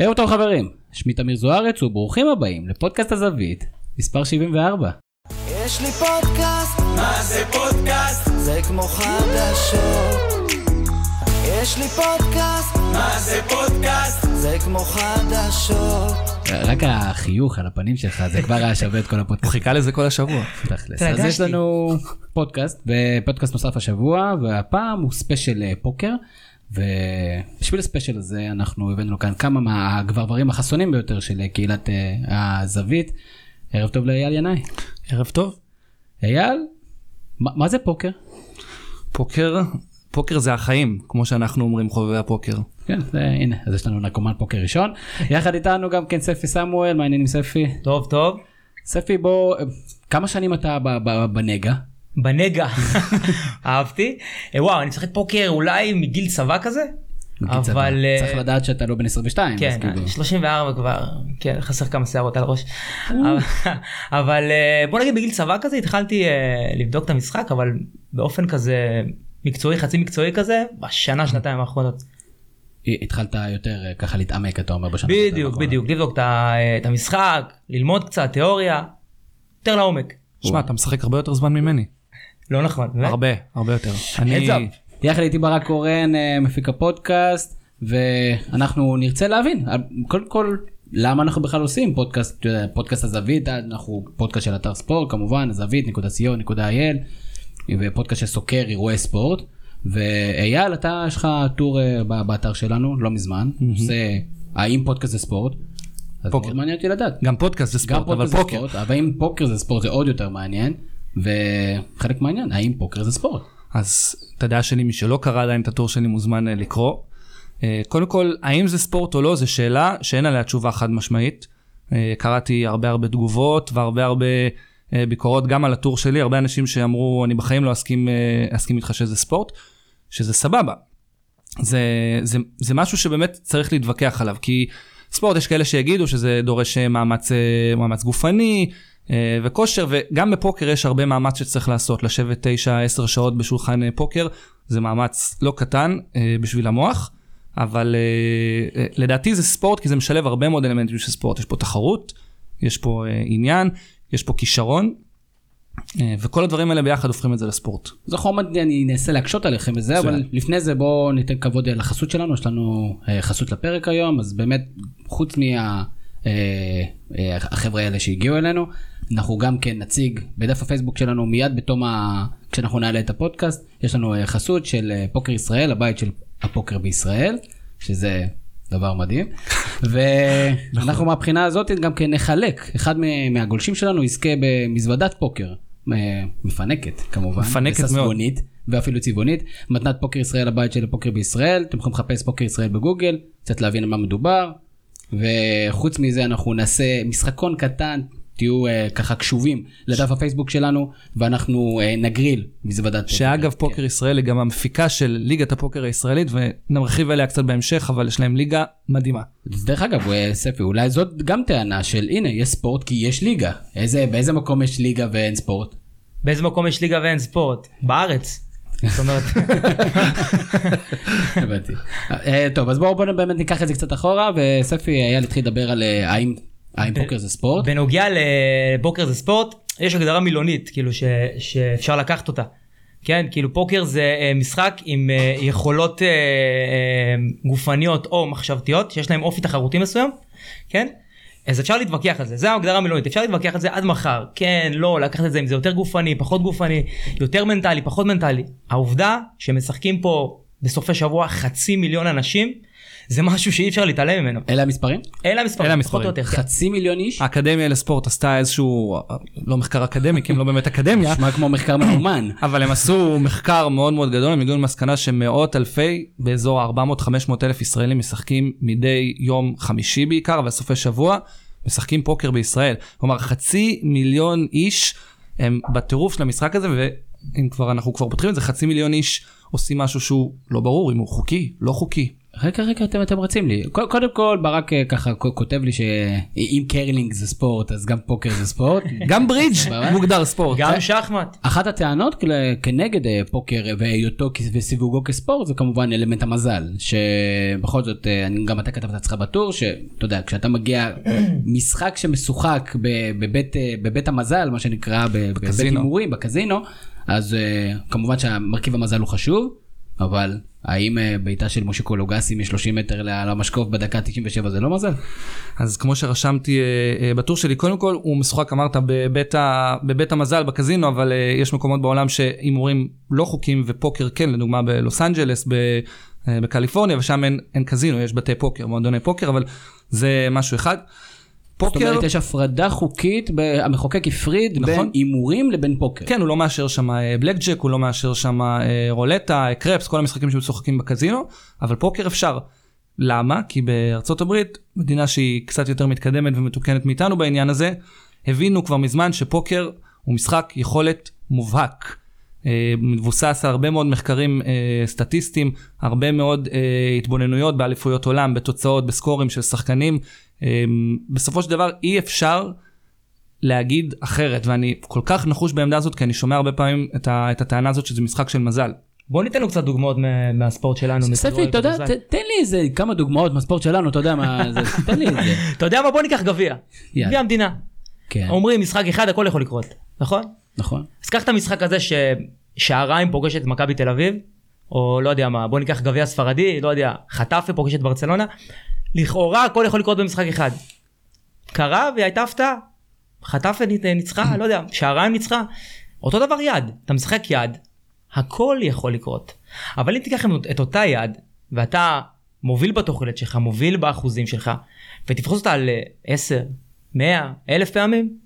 ערב טוב חברים, שמי תמיר זוארץ וברוכים הבאים לפודקאסט הזווית, מספר 74. יש לי פודקאסט, מה זה פודקאסט? זה כמו חדשות. יש לי פודקאסט, מה זה פודקאסט? זה כמו חדשות. רק החיוך על הפנים שלך זה כבר היה שווה את כל הוא הפודקאסט. חיכה לזה כל השבוע. תכלס. אז יש. לנו פודקאסט ופודקאסט נוסף השבוע והפעם הוא ספיישל אה, פוקר. ובשביל הספיישל הזה אנחנו הבאנו כאן כמה מהגברברים החסונים ביותר של קהילת אה, הזווית. ערב טוב לאייל ינאי. ערב טוב. אייל, מה מה זה פוקר? פוקר, פוקר זה החיים, כמו שאנחנו אומרים חובבי הפוקר. כן, זה, הנה, אז יש לנו נרקומן פוקר ראשון. יחד איתנו גם כן ספי סמואל, מה העניינים ספי? טוב טוב. ספי בוא, כמה שנים אתה ב- ב- בנגה? בנגע אהבתי. אה, וואו אני משחק פוקר אולי מגיל צבא כזה. אבל אה, צריך לדעת שאתה לא בן 22. אז כן כאילו. 34 כבר כן חסר כמה שערות על הראש. אבל- אה, בוא נגיד בגיל צבא כזה התחלתי לבדוק את המשחק אבל באופן כזה מקצועי חצי מקצועי כזה בשנה שנתיים האחרונות. התחלת יותר ככה להתעמק אתה אומר בשנה. בדיוק בדיוק לבדוק את המשחק ללמוד קצת תיאוריה. יותר לעומק. שמע, אתה משחק הרבה יותר זמן ממני. לא. באמת? הרבה, הרבה יותר. אני... יחד איתי ברק קורן אה, מפיק הפודקאסט ואנחנו נרצה להבין אה, קודם כל למה אנחנו בכלל עושים פודקאסט פודקאסט הזווית אה, אנחנו פודקאסט של אתר ספורט כמובן הזווית.co.il ופודקאסט שסוקר אירועי ספורט ואייל אתה יש לך טור באתר שלנו לא מזמן עושה האם פודקאסט זה ספורט. אז פוקר. מאוד מעניין אותי לדעת. גם פודקאסט זה ספורט, אבל זה פוקר. אבל אם פוקר זה ספורט זה עוד יותר מעניין וחלק מעניין האם פוקר זה ספורט. אז את הדעה שלי, מי שלא קרא עדיין את הטור שלי מוזמן אה, לקרוא. אה, קודם כל, האם זה ספורט או לא, זו שאלה שאין עליה תשובה חד משמעית. אה, קראתי הרבה הרבה תגובות והרבה הרבה ביקורות גם על הטור שלי, הרבה אנשים שאמרו, אני בחיים לא אסכים, אסכים איתך שזה ספורט, שזה סבבה. זה, זה, זה משהו שבאמת צריך להתווכח עליו, כי ספורט יש כאלה שיגידו שזה דורש מאמץ, מאמץ גופני וכושר, וגם בפוקר יש הרבה מאמץ שצריך לעשות, לשבת 9-10 שעות בשולחן אה, פוקר, זה מאמץ לא קטן אה, בשביל המוח, אבל אה, אה, לדעתי זה ספורט כי זה משלב הרבה מאוד אלמנטים של ספורט, יש פה תחרות, יש פה אה, עניין, יש פה כישרון, אה, וכל הדברים האלה ביחד הופכים את זה לספורט. זה חומר אני אנסה להקשות עליכם מצוין. אבל לפני זה בואו ניתן כבוד לחסות שלנו יש לנו אה, חסות לפרק היום אז באמת חוץ מהחבר'ה האלה שהגיעו אלינו אנחנו גם כן נציג בדף הפייסבוק שלנו מיד בתום ה... כשאנחנו נעלה את הפודקאסט. יש לנו אה, חסות של אה, פוקר ישראל הבית של הפוקר בישראל שזה דבר מדהים. ואנחנו מהבחינה הזאת גם כן נחלק. אחד מהגולשים שלנו יזכה במזוודת פוקר אה, מפנקת כמובן מפנקת מאוד. וססגונית, ואפילו צבעונית. מתנת פוקר ישראל הבית של הפוקר בישראל. אתם יכולים לחפש פוקר ישראל בגוגל קצת להבין על מה מדובר. וחוץ מזה אנחנו נעשה משחקון קטן תהיו uh, ככה קשובים לדף הפייסבוק שלנו ואנחנו uh, נגריל מזוודת פוקר. שאגב כן. פוקר ישראל היא גם המפיקה של ליגת הפוקר הישראלית ונרחיב עליה קצת בהמשך אבל יש להם ליגה מדהימה. אז דרך אגב אה, ספי אולי זאת גם טענה של הנה יש ספורט כי יש ליגה איזה באיזה מקום יש ליגה ואין ספורט. באיזה מקום יש ליגה ואין ספורט? בארץ. זאת אומרת, הבנתי. טוב אז בואו בואו באמת ניקח את זה קצת אחורה וספי אייל התחיל לדבר על אה, האם פוקר זה ספורט. בנוגע לבוקר זה ספורט, יש הגדרה מילונית, כאילו ש, שאפשר לקחת אותה. כן, כאילו פוקר זה אה, משחק עם אה, יכולות אה, גופניות או מחשבתיות, שיש להם אופי תחרותי מסוים, כן? אז אפשר להתווכח על זה, זה ההגדרה המילונית, אפשר להתווכח על זה עד מחר, כן, לא, לקחת את זה אם זה יותר גופני, פחות גופני, יותר מנטלי, פחות מנטלי. העובדה שמשחקים פה בסופי שבוע חצי מיליון אנשים, זה משהו שאי אפשר להתעלם ממנו. אלה המספרים? אלה המספרים, אלה פחות או המספרים. יותר. כן. חצי מיליון איש? האקדמיה לספורט עשתה איזשהו, לא מחקר אקדמי כי הם לא באמת אקדמיה, נשמע כמו מחקר ממומן. אבל הם עשו מחקר מאוד מאוד גדול, הם הגיעו למסקנה שמאות אלפי, באזור ה-400-500 אלף ישראלים משחקים מדי יום חמישי בעיקר, אבל סופי שבוע, משחקים פוקר בישראל. כלומר חצי מיליון איש הם בטירוף של המשחק הזה, ואם כבר אנחנו כבר פותחים את זה, חצי מיליון איש עושים משהו שהוא לא ברור אם הוא חוקי, לא חוקי. רגע רגע אתם אתם רצים לי קודם כל ברק אה, ככה כותב לי שאם קרלינג זה ספורט אז גם פוקר זה ספורט. גם ברידג'. מוגדר ספורט. גם שחמט. אחת הטענות כנגד אה, פוקר והיותו וסיווגו כספורט זה כמובן אלמנט המזל שבכל זאת אה, אני- גם אתה כתבת אצלך בטור שאתה יודע כשאתה מגיע משחק שמשוחק ב- בבית בבית המזל מה שנקרא ב- בבית. הימורים בקזינו אז כמובן שהמרכיב המזל הוא חשוב אבל האם אה, בעיטה של מושיקו לוגסי מ-30 מטר למשקוף בדקה 97 זה לא מזל? אז כמו שרשמתי אה, אה, בטור שלי, קודם כל הוא משוחק אמרת בבית, ה, בבית המזל בקזינו, אבל יש מקומות בעולם שהימורים לא חוקיים ופוקר כן, לדוגמה בלוס אנג'לס, ב, בקליפורניה, ושם אין, אין קזינו, יש בתי פוקר, מועדוני פוקר, אבל זה משהו אחד. זאת פוקר, אומרת יש הפרדה חוקית ב- המחוקק הפריד בין נכון. הימורים לבין פוקר. כן, הוא לא מאשר שם בלק ג'ק, הוא לא מאשר שם אה, רולטה, אה, קרפס, כל המשחקים שמשוחקים בקזינו, אבל פוקר אפשר. למה? כי בארצות הברית, מדינה שהיא קצת יותר מתקדמת ומתוקנת מאיתנו בעניין הזה, הבינו כבר מזמן שפוקר הוא משחק יכולת מובהק. אה, מבוסס על הרבה מאוד מחקרים אה, סטטיסטיים, הרבה מאוד אה, התבוננויות באליפויות עולם, בתוצאות, בסקורים של שחקנים. אה, בסופו של דבר אי אפשר להגיד אחרת, ואני כל כך נחוש בעמדה הזאת, כי אני שומע הרבה פעמים את, ה, את הטענה הזאת שזה משחק של מזל. בוא ניתן לו קצת דוגמאות מה- מהספורט שלנו. ספי, אתה יודע, תן לי איזה כמה דוגמאות מהספורט שלנו, אתה יודע מה זה, תן לי את זה. אתה יודע מה? בוא ניקח גביע. גביע המדינה. כן, אומרים משחק אחד הכל יכול לקרות, נכון? נכון. אז קח את המשחק הזה ששעריים פוגשת את מכבי תל אביב, או לא יודע מה, בוא ניקח גביע ספרדי, לא יודע, חטאפה פוגשת את ברצלונה, לכאורה הכל יכול לקרות במשחק אחד. קרה והיא הייתה הפתעה. חטאפה ניצ- ניצחה, לא יודע, שעריים ניצחה. אותו דבר יד, אתה משחק יד, הכל יכול לקרות. אבל אם תיקח את אותה יד, ואתה מוביל בתוכנית שלך, מוביל באחוזים שלך, ותתפוס אותה על 10, 100, 1,000 פעמים,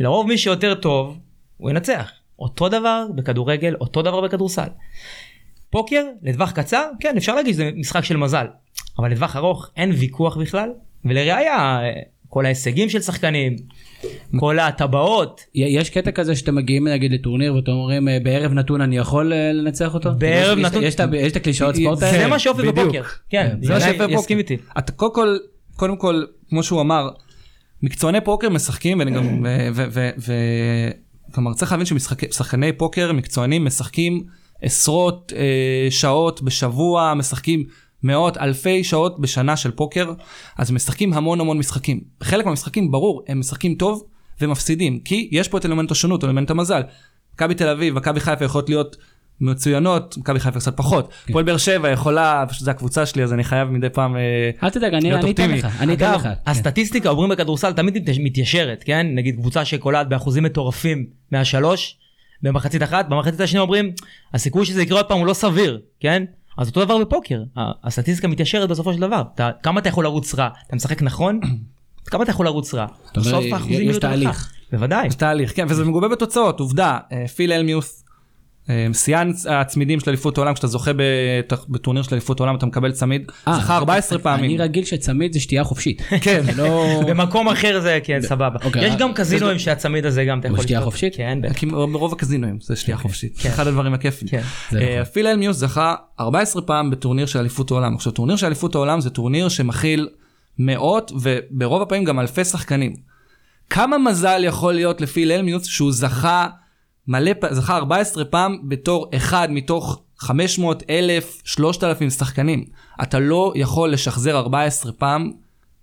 לרוב מי שיותר טוב, הוא ינצח. אותו דבר בכדורגל, אותו דבר בכדורסל. פוקר, לטווח קצר, כן, אפשר להגיד שזה משחק של מזל. אבל לטווח ארוך אין ויכוח בכלל, ולראיה, כל ההישגים של שחקנים, כל הטבעות, יש קטע כזה שאתם מגיעים נגיד לטורניר ואתם אומרים "אה, בערב נתון אני יכול אה, לנצח אותו? בערב יש- נתון- יש את ה- יש את הקלישאות ספורט זה האלה? זה מה שאופי בדיוק. בפוקר. כן, כן, זה מה שיפה בפוקר. יסכים איתי. אתה קודם כל, קודם כל, כמו שהוא אמר, מקצועני פוקר משחקים, ואני גם, כלומר צריך להבין ששחקני פוקר מקצוענים משחקים עשרות אה, שעות בשבוע, משחקים מאות אלפי שעות בשנה של פוקר, אז משחקים המון המון משחקים. חלק מהמשחקים, ברור, הם משחקים טוב ומפסידים, כי יש פה את אלמנט השונות, אלמנט המזל. מכבי תל אביב, מכבי חיפה יכולות להיות מצוינות, מכבי חיפה קצת פחות. הפועל באר שבע יכולה, פשוט זו הקבוצה שלי אז אני חייב מדי פעם... אה, אל תדאג אני אתן. לך, אני אתן אגב, לך. כן. הסטטיסטיקה אומרים בכדורסל תמיד מת- מתיישרת, כן? נגיד קבוצה שקולעת באחוזים מטורפים מהשלוש במחצית אחת, במחצית השנייה אומרים הסיכוי שזה יקרה עוד פעם הוא לא סביר, כן? אז אותו דבר בפוקר, הסטטיסטיקה מתיישרת בסופו של דבר. אתה, כמה אתה יכול לרוץ רע? אתה משחק נכון? כמה אתה יכול לרוץ רע? בסוף האחוזים יהיו. תהליך. בוודאי. יש תהליך, כן, וזה מגובה בתוצאות, עובדה, אה, פיל אלמיוס, שיאן הצמידים של אליפות העולם, כשאתה זוכה בטורניר של אליפות העולם אתה מקבל צמיד, אה, זכה 14 פעמים. אני רגיל שצמיד זה שתייה חופשית. כן, לא... במקום אחר זה כן סבבה. אוקיי, יש אה, גם קזינואים שהצמיד הזה גם אתה יכול שתייה. חופשית? כן, בטח. ברוב הקזינואים זה שתייה חופשית, זה אחד הדברים הכיפים. כן. אה, נכון. פיל הלמיות' זכה 14 פעם בטורניר של אליפות העולם. עכשיו טורניר של אליפות העולם זה טורניר שמכיל מאות וברוב הפעמים גם אלפי שחקנים. כמה מזל יכול להיות לפיל הלמיות' שהוא זכה מלא, זכה 14 פעם בתור אחד מתוך 500 אלף 3,000 שחקנים. אתה לא יכול לשחזר 14 פעם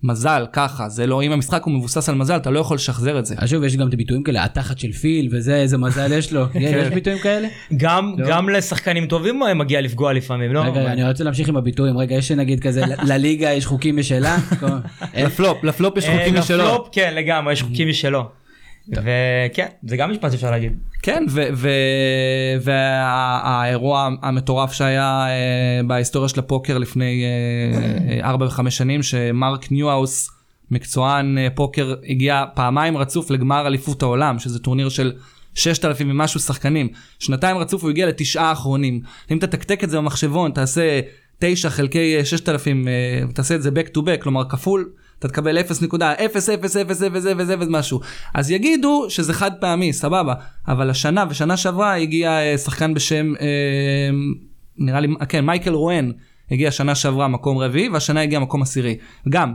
מזל ככה זה לא אם המשחק הוא מבוסס על מזל אתה לא יכול לשחזר את זה. אז שוב יש גם את הביטויים כאלה התחת של פיל וזה איזה מזל יש לו יש ביטויים כאלה? גם לא. גם לשחקנים טובים מגיע לפגוע לפעמים, לא? רגע אני רוצה להמשיך עם הביטויים רגע יש נגיד כזה לליגה יש חוקים משלה? לפלופ לפלופ יש אה, חוקים משלו. לפלופ, כן לגמרי יש חוקים משלו. וכן זה גם משפט שאפשר להגיד. כן, והאירוע המטורף שהיה אה, בהיסטוריה של הפוקר לפני אה, אה, ארבע וחמש שנים, שמרק ניוהאוס, מקצוען אה, פוקר, הגיע פעמיים רצוף לגמר אליפות העולם, שזה טורניר של 6,000 ומשהו שחקנים. שנתיים רצוף הוא הגיע לתשעה האחרונים. אם אתה תקתק את זה במחשבון, תעשה 9 חלקי אה, 6,000, אה, תעשה את זה back to back, כלומר כפול. אתה תקבל 0.00000 משהו. אז יגידו שזה חד פעמי, סבבה. אבל השנה ושנה שעברה הגיע אה, שחקן בשם, אה, נראה לי, כן, מייקל רואן, הגיע שנה שעברה מקום רביעי והשנה הגיע מקום עשירי. גם,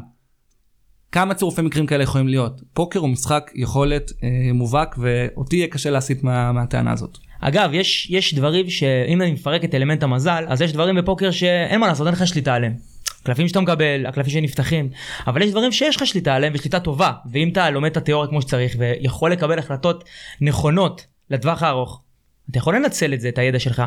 כמה צירופי מקרים כאלה יכולים להיות? פוקר הוא משחק יכולת אה, מובהק ואותי יהיה קשה להסיט מה, מהטענה הזאת. אגב, יש, יש דברים שאם אני מפרק את אלמנט המזל, אז יש דברים בפוקר שאין מה לעשות, אין לך שליטה עליהם. קלפים שאתה מקבל, הקלפים שנפתחים, אבל יש דברים שיש לך שליטה עליהם ושליטה טובה, ואם אתה לומד את התיאוריה כמו שצריך ויכול לקבל החלטות נכונות לטווח הארוך, אתה יכול לנצל את זה, את הידע שלך.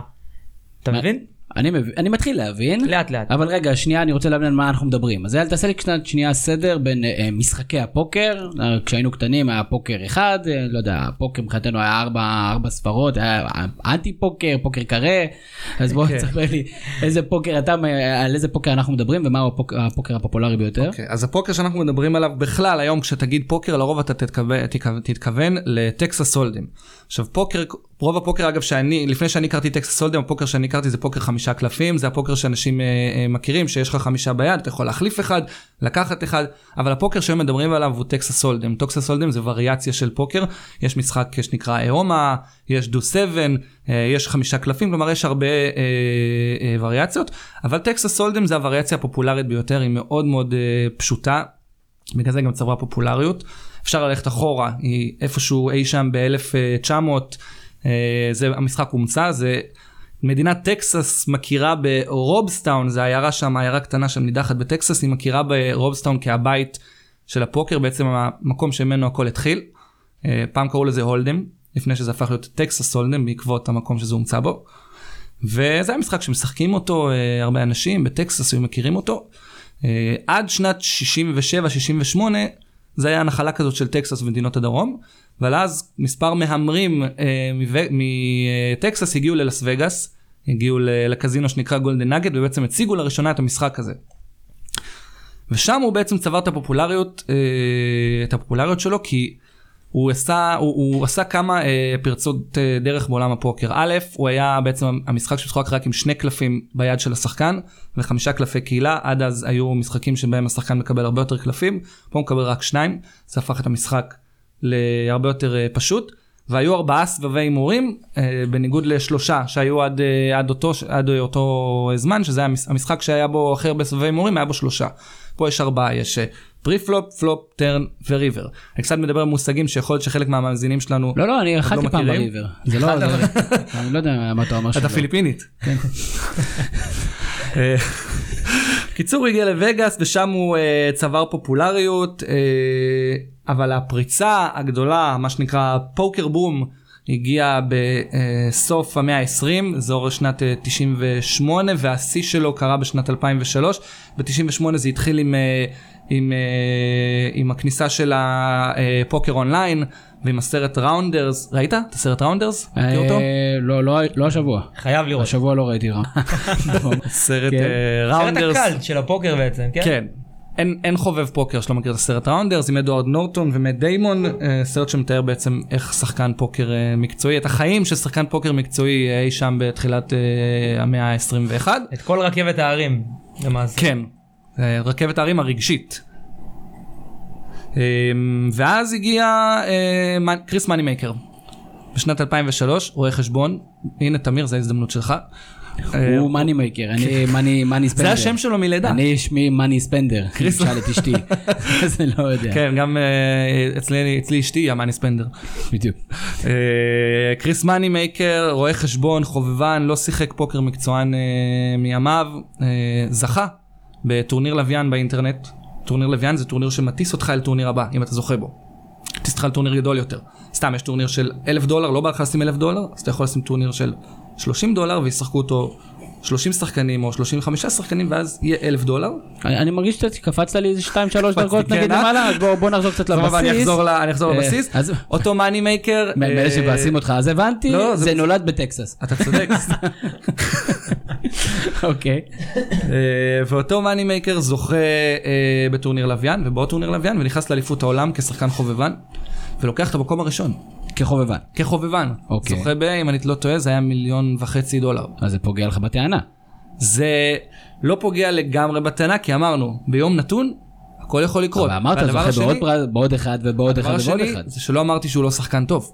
אתה מבין? אני, מבין, אני מתחיל להבין. לאט לאט. אבל רגע, שנייה, אני רוצה להבין על מה אנחנו מדברים. אז אל תעשה לי קצת שנייה סדר בין אה, משחקי הפוקר. אה, כשהיינו קטנים היה פוקר אחד, אה, לא יודע, הפוקר מבחינתנו היה ארבע, ארבע ספרות, היה אנטי פוקר, פוקר קרה. אז בוא כן. תספר לי איזה פוקר אתה, אה, על איזה פוקר אנחנו מדברים ומהו הפוק, הפוקר הפופולרי ביותר. אוקיי, אז הפוקר שאנחנו מדברים עליו בכלל היום כשתגיד פוקר לרוב אתה תתכוון, תתכוון- תתכוון ל Texas Hold'em. עכשיו פוקר, רוב הפוקר אגב שאני, לפני שאני הכרתי Texas Hold'em, הפוקר שאני הכרתי זה פוקר חמישה קלפים, זה הפוקר שאנשים אה, אה, מכירים, שיש לך חמישה ביד, אתה יכול להחליף אחד, לקחת אחד, אבל הפוקר שהיום מדברים עליו הוא Texas Hold'em. Texas Hold'em זה וריאציה של פוקר, יש משחק שנקרא איומה, יש deuce seven, אה, יש חמישה קלפים, כלומר יש הרבה אה, אה, וריאציות, אבל Texas Hold'em זה הווריאציה הפופולרית ביותר, היא מאוד מאוד אה, פשוטה, בגלל זה גם צברה פופולריות. אפשר ללכת אחורה, היא איפשהו אי שם ב-1900, זה המשחק הומצא, זה מדינת טקסס מכירה ברובסטאון, זה עיירה שם, עיירה קטנה שם נידחת בטקסס, היא מכירה ברובסטאון כהבית של הפוקר, בעצם המקום שממנו הכל התחיל. אה, פעם קראו לזה Hold'em, לפני שזה הפך להיות Texas Hold'em בעקבות המקום שזה הומצא בו. וזה היה משחק שמשחקים אותו אה, הרבה אנשים בטקסס היו מכירים אותו. אה, עד שנת 67-68 זה היה הנחלה כזאת של טקסס ומדינות הדרום. אבל אז מספר מהמרים אה, מטקסס הגיעו ללס וגאס, הגיעו לקזינו שנקרא Golden Nugget ובעצם הציגו לראשונה את המשחק הזה. ושם הוא בעצם צבר את הפופולריות, אה, את הפופולריות שלו כי הוא עשה, הוא, הוא עשה כמה אה, פרצות אה, דרך בעולם הפוקר. א', הוא היה בעצם המשחק שמשחק רק עם שני קלפים ביד של השחקן וחמישה קלפי קהילה, עד אז היו משחקים שבהם השחקן מקבל הרבה יותר קלפים, פה הוא מקבל רק שניים, זה הפך את המשחק להרבה יותר אה, פשוט. והיו ארבעה סבבי הימורים אה, בניגוד לשלושה שהיו עד, אה, עד, אותו, עד אותו זמן שזה היה המש- המשחק שהיה בו הכי הרבה סבבי הימורים היה בו שלושה. פה יש ארבעה יש פרי פלופ פלופ טרן וריבר. אני קצת מדבר במושגים שיכול להיות שחלק מהמאזינים שלנו לא, לא, אני אכלתי פעם מכירים? בריבר. זה לא, זה- אני לא יודע מה אתה אומר אתה שלא. פיליפינית. אה, קיצור הוא הגיע לווגאס ושם הוא אה, צבר פופולריות אה, אבל הפריצה הגדולה מה שנקרא פוקר בום הגיע בסוף המאה ה-20 אזור שנת אה, 98 והשיא שלו קרה בשנת 2003 ב-98 זה התחיל עם. אה, עם, אה, עם הכניסה של הפוקר אונליין ועם הסרט ראונדרס ראית את הסרט Rounders? מכיר אותו? אה, לא, לא, לא השבוע. חייב לראות. השבוע לא ראיתי. סרט כן. אה, סרט Rounders. ה cult של הפוקר בעצם, כן? כן. אין, אין חובב פוקר שלא מכיר את הסרט Rounders עם אדוארד נורטון ומט דיימון אה, סרט שמתאר בעצם איך שחקן פוקר אה, מקצועי את החיים של שחקן פוקר מקצועי אה, אי שם בתחילת אה, המאה ה-21. את כל רכבת ההרים, למעשה. כן, אה, רכבת ההרים הרגשית. אה, ואז הגיע אה, קריס Moneymaker בשנת 2003 רואה חשבון הנה תמיר זה ההזדמנות שלך. אה, הוא Moneymaker, אני money money spender. זה השם שלו מלידה. אני שמי money spender. קריס- שאל את אשתי. אז אני לא יודע. כן גם אה, אצלי אשתי היא ה money spender. בדיוק. אה, קריס Moneymaker רואה חשבון חובבן לא שיחק פוקר מקצוען אה, מימיו אה, זכה בטורניר לוויין באינטרנט. טורניר לוויין זה טורניר שמטיס אותך אל טורניר הבא אם אתה זוכה בו. מטיס אותך לטורניר גדול יותר. סתם יש טורניר של אלף דולר לא בא לך לשים אלף דולר? אז אתה יכול לשים טורניר של 30 דולר וישחקו אותו 30 שחקנים או 35 שחקנים ואז יהיה אלף דולר. אני מרגיש שקפצת לי איזה 2-3 דרגות כן, נגיד אה? למעלה, אז בוא נחזור קצת לבסיס. אני אחזור אה, לבסיס. אותו Moneymaker. מאלה שמבאסים אותך, אז הבנתי, לא, זה- נולד בטקסס. אתה צודק. אוקיי. אה, ואותו Moneymaker זוכה בטורניר לוויין ובעוד טורניר לוויין ונכנס לאליפות העולם כשחקן חובבן ולוקח את המקום הראשון כחובבן. כחובבן. אוקיי. זוכה ב, אם אני לא טועה, זה היה מיליון וחצי דולר. אז זה פוגע לך בטענה. זה לא פוגע לגמרי בטענה כי אמרנו ביום נתון הכל יכול לקרות. אבל אמרת, זוכה השני- בעוד פרס- בעוד אחד ובעוד אחד ובעוד אחד. זה שלא אמרתי שהוא לא שחקן טוב.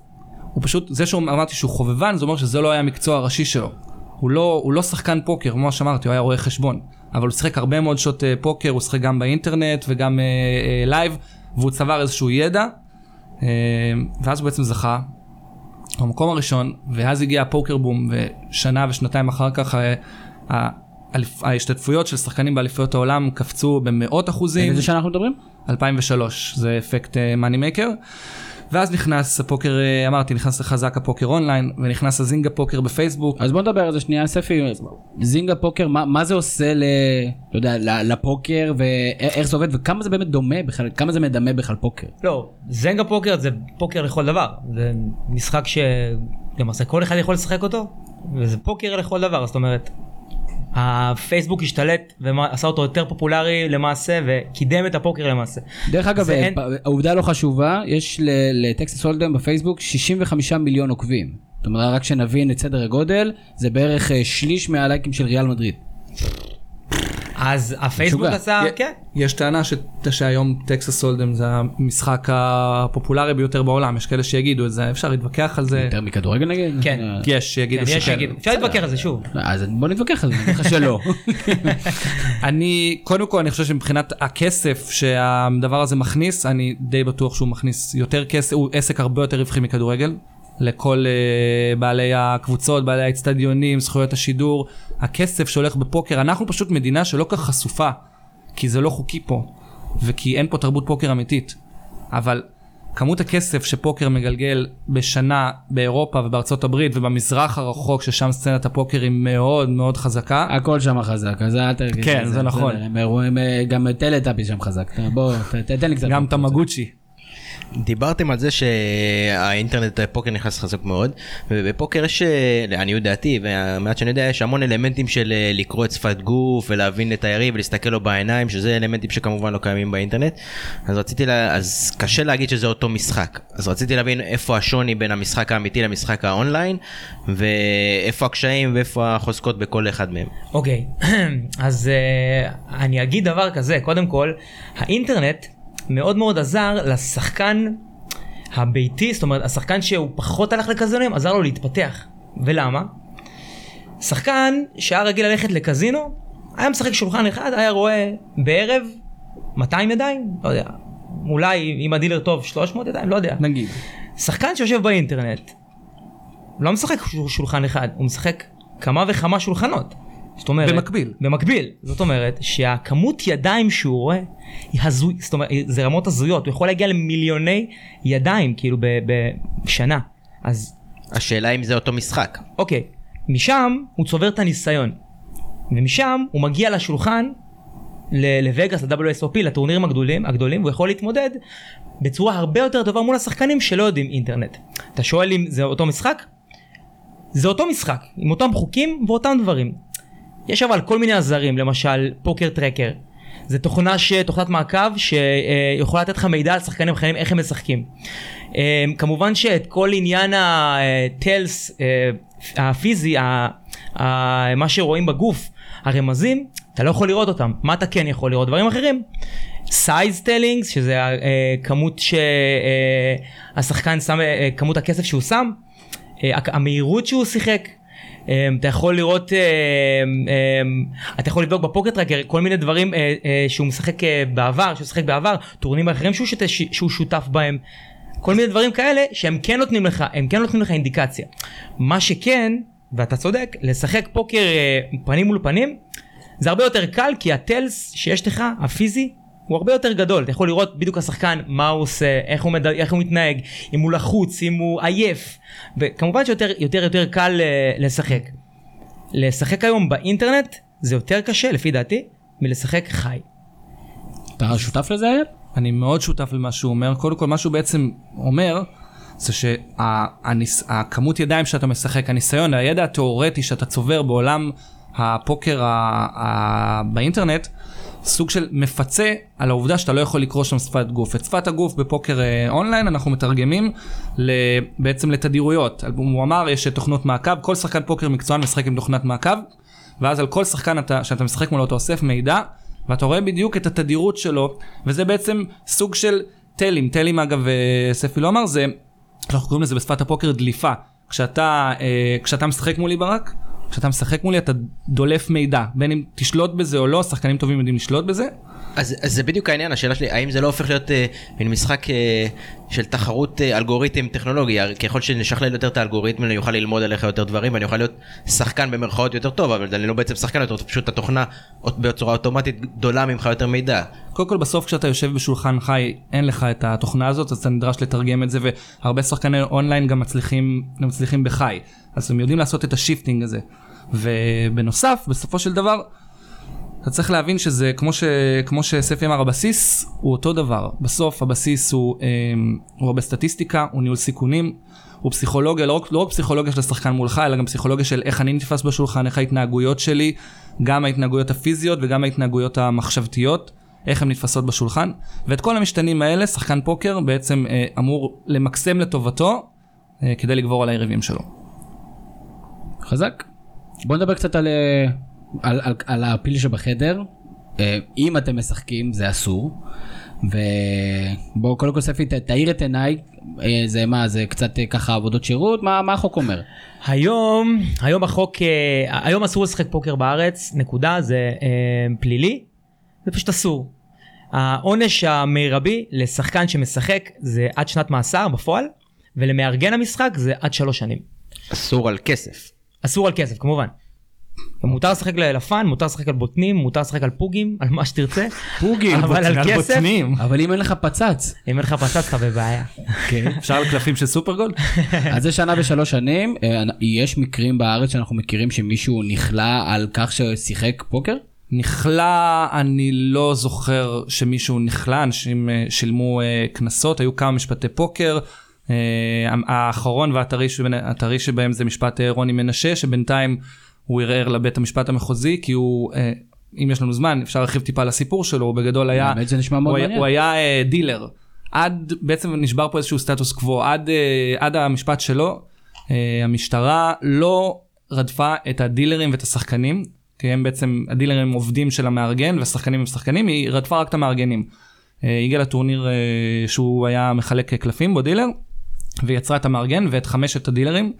הוא פשוט, זה שאמרתי שהוא חובבן זה אומר שזה לא היה המקצוע הראשי שלו. הוא לא, הוא לא שחקן פוקר כמו שאמרתי הוא היה רואה חשבון. אבל הוא שיחק הרבה מאוד שעות אה, פוקר, הוא שיחק גם באינטרנט וגם אה, אה, live, והוא צבר איזשהו ידע, ואז הוא בעצם זכה במקום הראשון, ואז הגיע ה poker boom, ושנה ושנתיים אחר כך אה, ההשתתפויות של שחקנים באליפויות העולם קפצו במאות אחוזים. איזה שנה אנחנו מדברים? 2003 זה אפקט Moneymaker. ואז נכנס הפוקר, אה, אמרתי, נכנס לחזק הפוקר אונליין, ונכנס הזינגה פוקר בפייסבוק. אז בוא נדבר על זה שנייה ספי, זינגה פוקר, מה, מה זה עושה ל, לא יודע, לפוקר ואיך זה עובד וכמה זה באמת דומה בכלל, כמה זה מדמה בכלל פוקר. לא, זינגה פוקר זה פוקר לכל דבר. זה משחק שלמעשה כל אחד יכול לשחק אותו, וזה פוקר לכל דבר, זאת אומרת, הפייסבוק השתלט ועשה אותו יותר פופולרי למעשה וקידם את הפוקר למעשה. דרך אגב, אה, אין- העובדה לא חשובה, יש לטקסס הולדם בפייסבוק 65 מיליון עוקבים. זאת אומרת, רק שנבין את סדר הגודל, זה בערך אה, שליש מהלייקים של ריאל מדריד. אז הפייסבוק. עשה, כן, יש טענה ש... שהיום טקסס הולדם זה המשחק הפופולרי ביותר בעולם, יש כאלה שיגידו את זה, אפשר להתווכח על זה. יותר מכדורגל נגיד? כן. יש שיגידו כן, יש שכן. אפשר להתווכח על זה שוב. אז בוא נתווכח על זה, אני אגיד לך שלא. אני, קודם כל, אני חושב שמבחינת הכסף שהדבר הזה מכניס, אני די בטוח שהוא מכניס יותר כסף, הוא עסק הרבה יותר רווחי מכדורגל. לכל uh, בעלי הקבוצות, בעלי האצטדיונים, זכויות השידור, הכסף שהולך בפוקר, אנחנו פשוט מדינה שלא כך חשופה, כי זה לא חוקי פה, וכי אין פה תרבות פוקר אמיתית. אבל כמות הכסף שפוקר מגלגל בשנה באירופה ובארצות הברית ובמזרח הרחוק, ששם סצנת הפוקר היא מאוד מאוד חזקה, הכל שם חזק, אז אל תרגיש. כן, זה נכון. הם אירועים, אה, גם טלטאפי שם חזק. בוא, ת- ת- תן לי קצת. גם תמגוצ'י. דיברתם על זה שהאינטרנט פוקר נכנס חזק מאוד ובפוקר יש אה, לעניות דעתי והמעט שאני יודע יש המון אלמנטים של אה, לקרוא את שפת גוף ולהבין את היריב ולהסתכל לו בעיניים שזה אלמנטים שכמובן לא קיימים באינטרנט. אז רציתי לה... אז קשה להגיד שזה אותו משחק. אז רציתי להבין איפה השוני בין המשחק האמיתי למשחק האונליין ואיפה הקשיים ואיפה החוזקות בכל אחד מהם. אוקיי, אז uh, אני אגיד דבר כזה, קודם כל, האינטרנט מאוד מאוד עזר לשחקן הביתי, זאת אומרת, השחקן שהוא פחות הלך לקזינים, עזר לו להתפתח. ולמה? שחקן שהיה רגיל ללכת לקזינו, היה משחק שולחן אחד, היה רואה בערב 200 ידיים, לא יודע, אולי אם הדילר טוב 300 ידיים, לא יודע. נגיד. שחקן שיושב באינטרנט, לא משחק שול- שולחן אחד, הוא משחק כמה וכמה שולחנות. זאת אומרת... במקביל. במקביל. זאת אומרת שהכמות ידיים שהוא רואה היא הזוי, זאת אומרת, זה רמות הזויות, הוא יכול להגיע למיליוני ידיים כאילו בשנה. אז השאלה אם זה אותו משחק. אוקיי, משם הוא צובר את הניסיון. ומשם הוא מגיע לשולחן לווגאס, ל-WSOP, לטורנירים הגדולים, הגדולים, והוא יכול להתמודד בצורה הרבה יותר טובה מול השחקנים שלא יודעים אינטרנט. אתה שואל אם זה אותו משחק? זה אותו משחק, עם אותם חוקים ואותם דברים. יש אבל כל מיני עזרים, למשל פוקר טרקר. זה תוכנה ש... תוכנת מעקב שיכולה לתת לך מידע על שחקנים אחרים איך הם משחקים. אה, כמובן שאת כל עניין ה tells הפיזי, ה- ה- מה שרואים בגוף, הרמזים, אתה לא יכול לראות אותם. מה אתה כן יכול לראות? דברים אחרים. size tellings, שזה אה, כמות שהשחקן שם, אה, כמות הכסף שהוא שם, אה, המהירות שהוא שיחק. אה, אתה יכול לראות, אה, אה, אתה יכול לבדוק ב Poker Tracker כל מיני דברים אה, אה, שהוא משחק אה, בעבר, שהוא שיחק בעבר, טורנירים אחרים שהוא, שת, שהוא שותף בהם. כל מיני דברים כאלה שהם כן נותנים לך, הם כן נותנים לך אינדיקציה. מה שכן, ואתה צודק, לשחק פוקר פנים מול פנים, זה הרבה יותר קל כי הטלס שיש לך, הפיזי, הוא הרבה יותר גדול. אתה יכול לראות בדיוק השחקן, מה הוא עושה, איך הוא, מד... איך הוא מתנהג, אם הוא לחוץ, אם הוא עייף. וכמובן שיותר יותר יותר קל אה, לשחק. לשחק היום באינטרנט זה יותר קשה, לפי דעתי, מלשחק חי. אתה שותף לזה אייל? אני מאוד שותף למה שהוא אומר. קודם כל, מה שהוא בעצם אומר, זה שהכמות ידיים שאתה משחק, הניסיון, הידע התיאורטי שאתה צובר בעולם הפוקר ה- ה- באינטרנט, סוג של מפצה על העובדה שאתה לא יכול לקרוא שם שפת גוף. את שפת הגוף בפוקר אה, אונליין אנחנו מתרגמים בעצם לתדירויות. הוא אמר, יש תוכנות מעקב, כל שחקן פוקר מקצוען משחק עם תוכנת מעקב, ואז על כל שחקן אתה, שאתה משחק מולו אתה אוסף מידע, ואתה רואה בדיוק את התדירות שלו, וזה בעצם סוג של טלים. טלים אגב, אה, ספי לא אמר, זה, אנחנו קוראים לזה בשפת הפוקר דליפה. כשאתה, אה, כשאתה משחק מולי ברק, כשאתה משחק מולי אתה דולף מידע, בין אם תשלוט בזה או לא, שחקנים טובים יודעים לשלוט בזה. אז, אז זה בדיוק העניין, השאלה שלי, האם זה לא הופך להיות אה, מין משחק אה, של תחרות אה, אלגוריתם טכנולוגי, ככל שנשכלל יותר את האלגוריתם אני אוכל ללמוד עליך יותר דברים ואני אוכל להיות שחקן במרכאות יותר טוב, אבל אני לא בעצם שחקן יותר, פשוט התוכנה בצורה אוטומטית דולה ממך יותר מידע. קודם כל בסוף כשאתה יושב בשולחן חי אין לך את התוכנה הזאת אז אתה נדרש לתרגם את זה והרבה שחקני אונליין גם מצליחים, גם מצליחים בחי, אז הם יודעים לעשות את ה shifting הזה. ובנוסף בסופו של דבר אתה צריך להבין שזה כמו, ש, כמו שספי אמר הבסיס הוא אותו דבר בסוף הבסיס הוא, אה, הוא הרבה סטטיסטיקה הוא ניהול סיכונים הוא פסיכולוגיה לא רק, לא רק פסיכולוגיה של השחקן מולך אלא גם פסיכולוגיה של איך אני נתפס בשולחן איך ההתנהגויות שלי גם ההתנהגויות הפיזיות וגם ההתנהגויות המחשבתיות איך הן נתפסות בשולחן ואת כל המשתנים האלה שחקן פוקר בעצם אה, אמור למקסם לטובתו אה, כדי לגבור על היריבים שלו. חזק. בוא נדבר קצת על, אה, על, על, על הפיל שבחדר. אה, אם אתם משחקים זה אסור. ובוא קודם כל ספי תאיר את עיניי, אה, זה מה זה קצת ככה עבודות שירות, מה, מה החוק אומר? היום, היום החוק, היום אסור לשחק פוקר בארץ, נקודה, זה אה, פלילי, זה פשוט אסור. העונש המרבי לשחקן שמשחק זה עד שנת מאסר בפועל, ולמארגן המשחק זה עד שלוש שנים. אסור על כסף. אסור על כסף כמובן. מותר לשחק לפאן, מותר לשחק על בוטנים, מותר לשחק על פוגים, על מה שתרצה. פוגים, אבל על כסף, בוטנים. אבל אם אין לך פצץ, אם אין לך פצץ אתה בבעיה. אפשר על קלפים של סופרגול? אז זה שנה ושלוש שנים, אה, יש מקרים בארץ שאנחנו מכירים שמישהו נכלא על כך ששיחק פוקר? נכלא, אני לא זוכר שמישהו נכלא, אנשים אה, שילמו אה, קנסות, היו כמה משפטי פוקר. אה, האחרון והטרי שבהם זה משפט אה, רוני מנשה, שבינתיים הוא ערער לבית המשפט המחוזי, כי הוא, אה, אם יש לנו זמן, אפשר להרחיב טיפה על הסיפור שלו, הוא בגדול היה, האמת זה נשמע מאוד מעניין. הוא היה אה, דילר. עד, בעצם נשבר פה איזשהו סטטוס קוו, עד, אה, עד המשפט שלו, אה, המשטרה לא רדפה את הדילרים ואת השחקנים, כי הם בעצם, הדילרים הם עובדים של המארגן והשחקנים הם שחקנים, היא רדפה רק את המארגנים. הגיע לטורניר שהוא היה מחלק קלפים בו דילר, ויצרה את המארגן ואת חמשת הדילרים,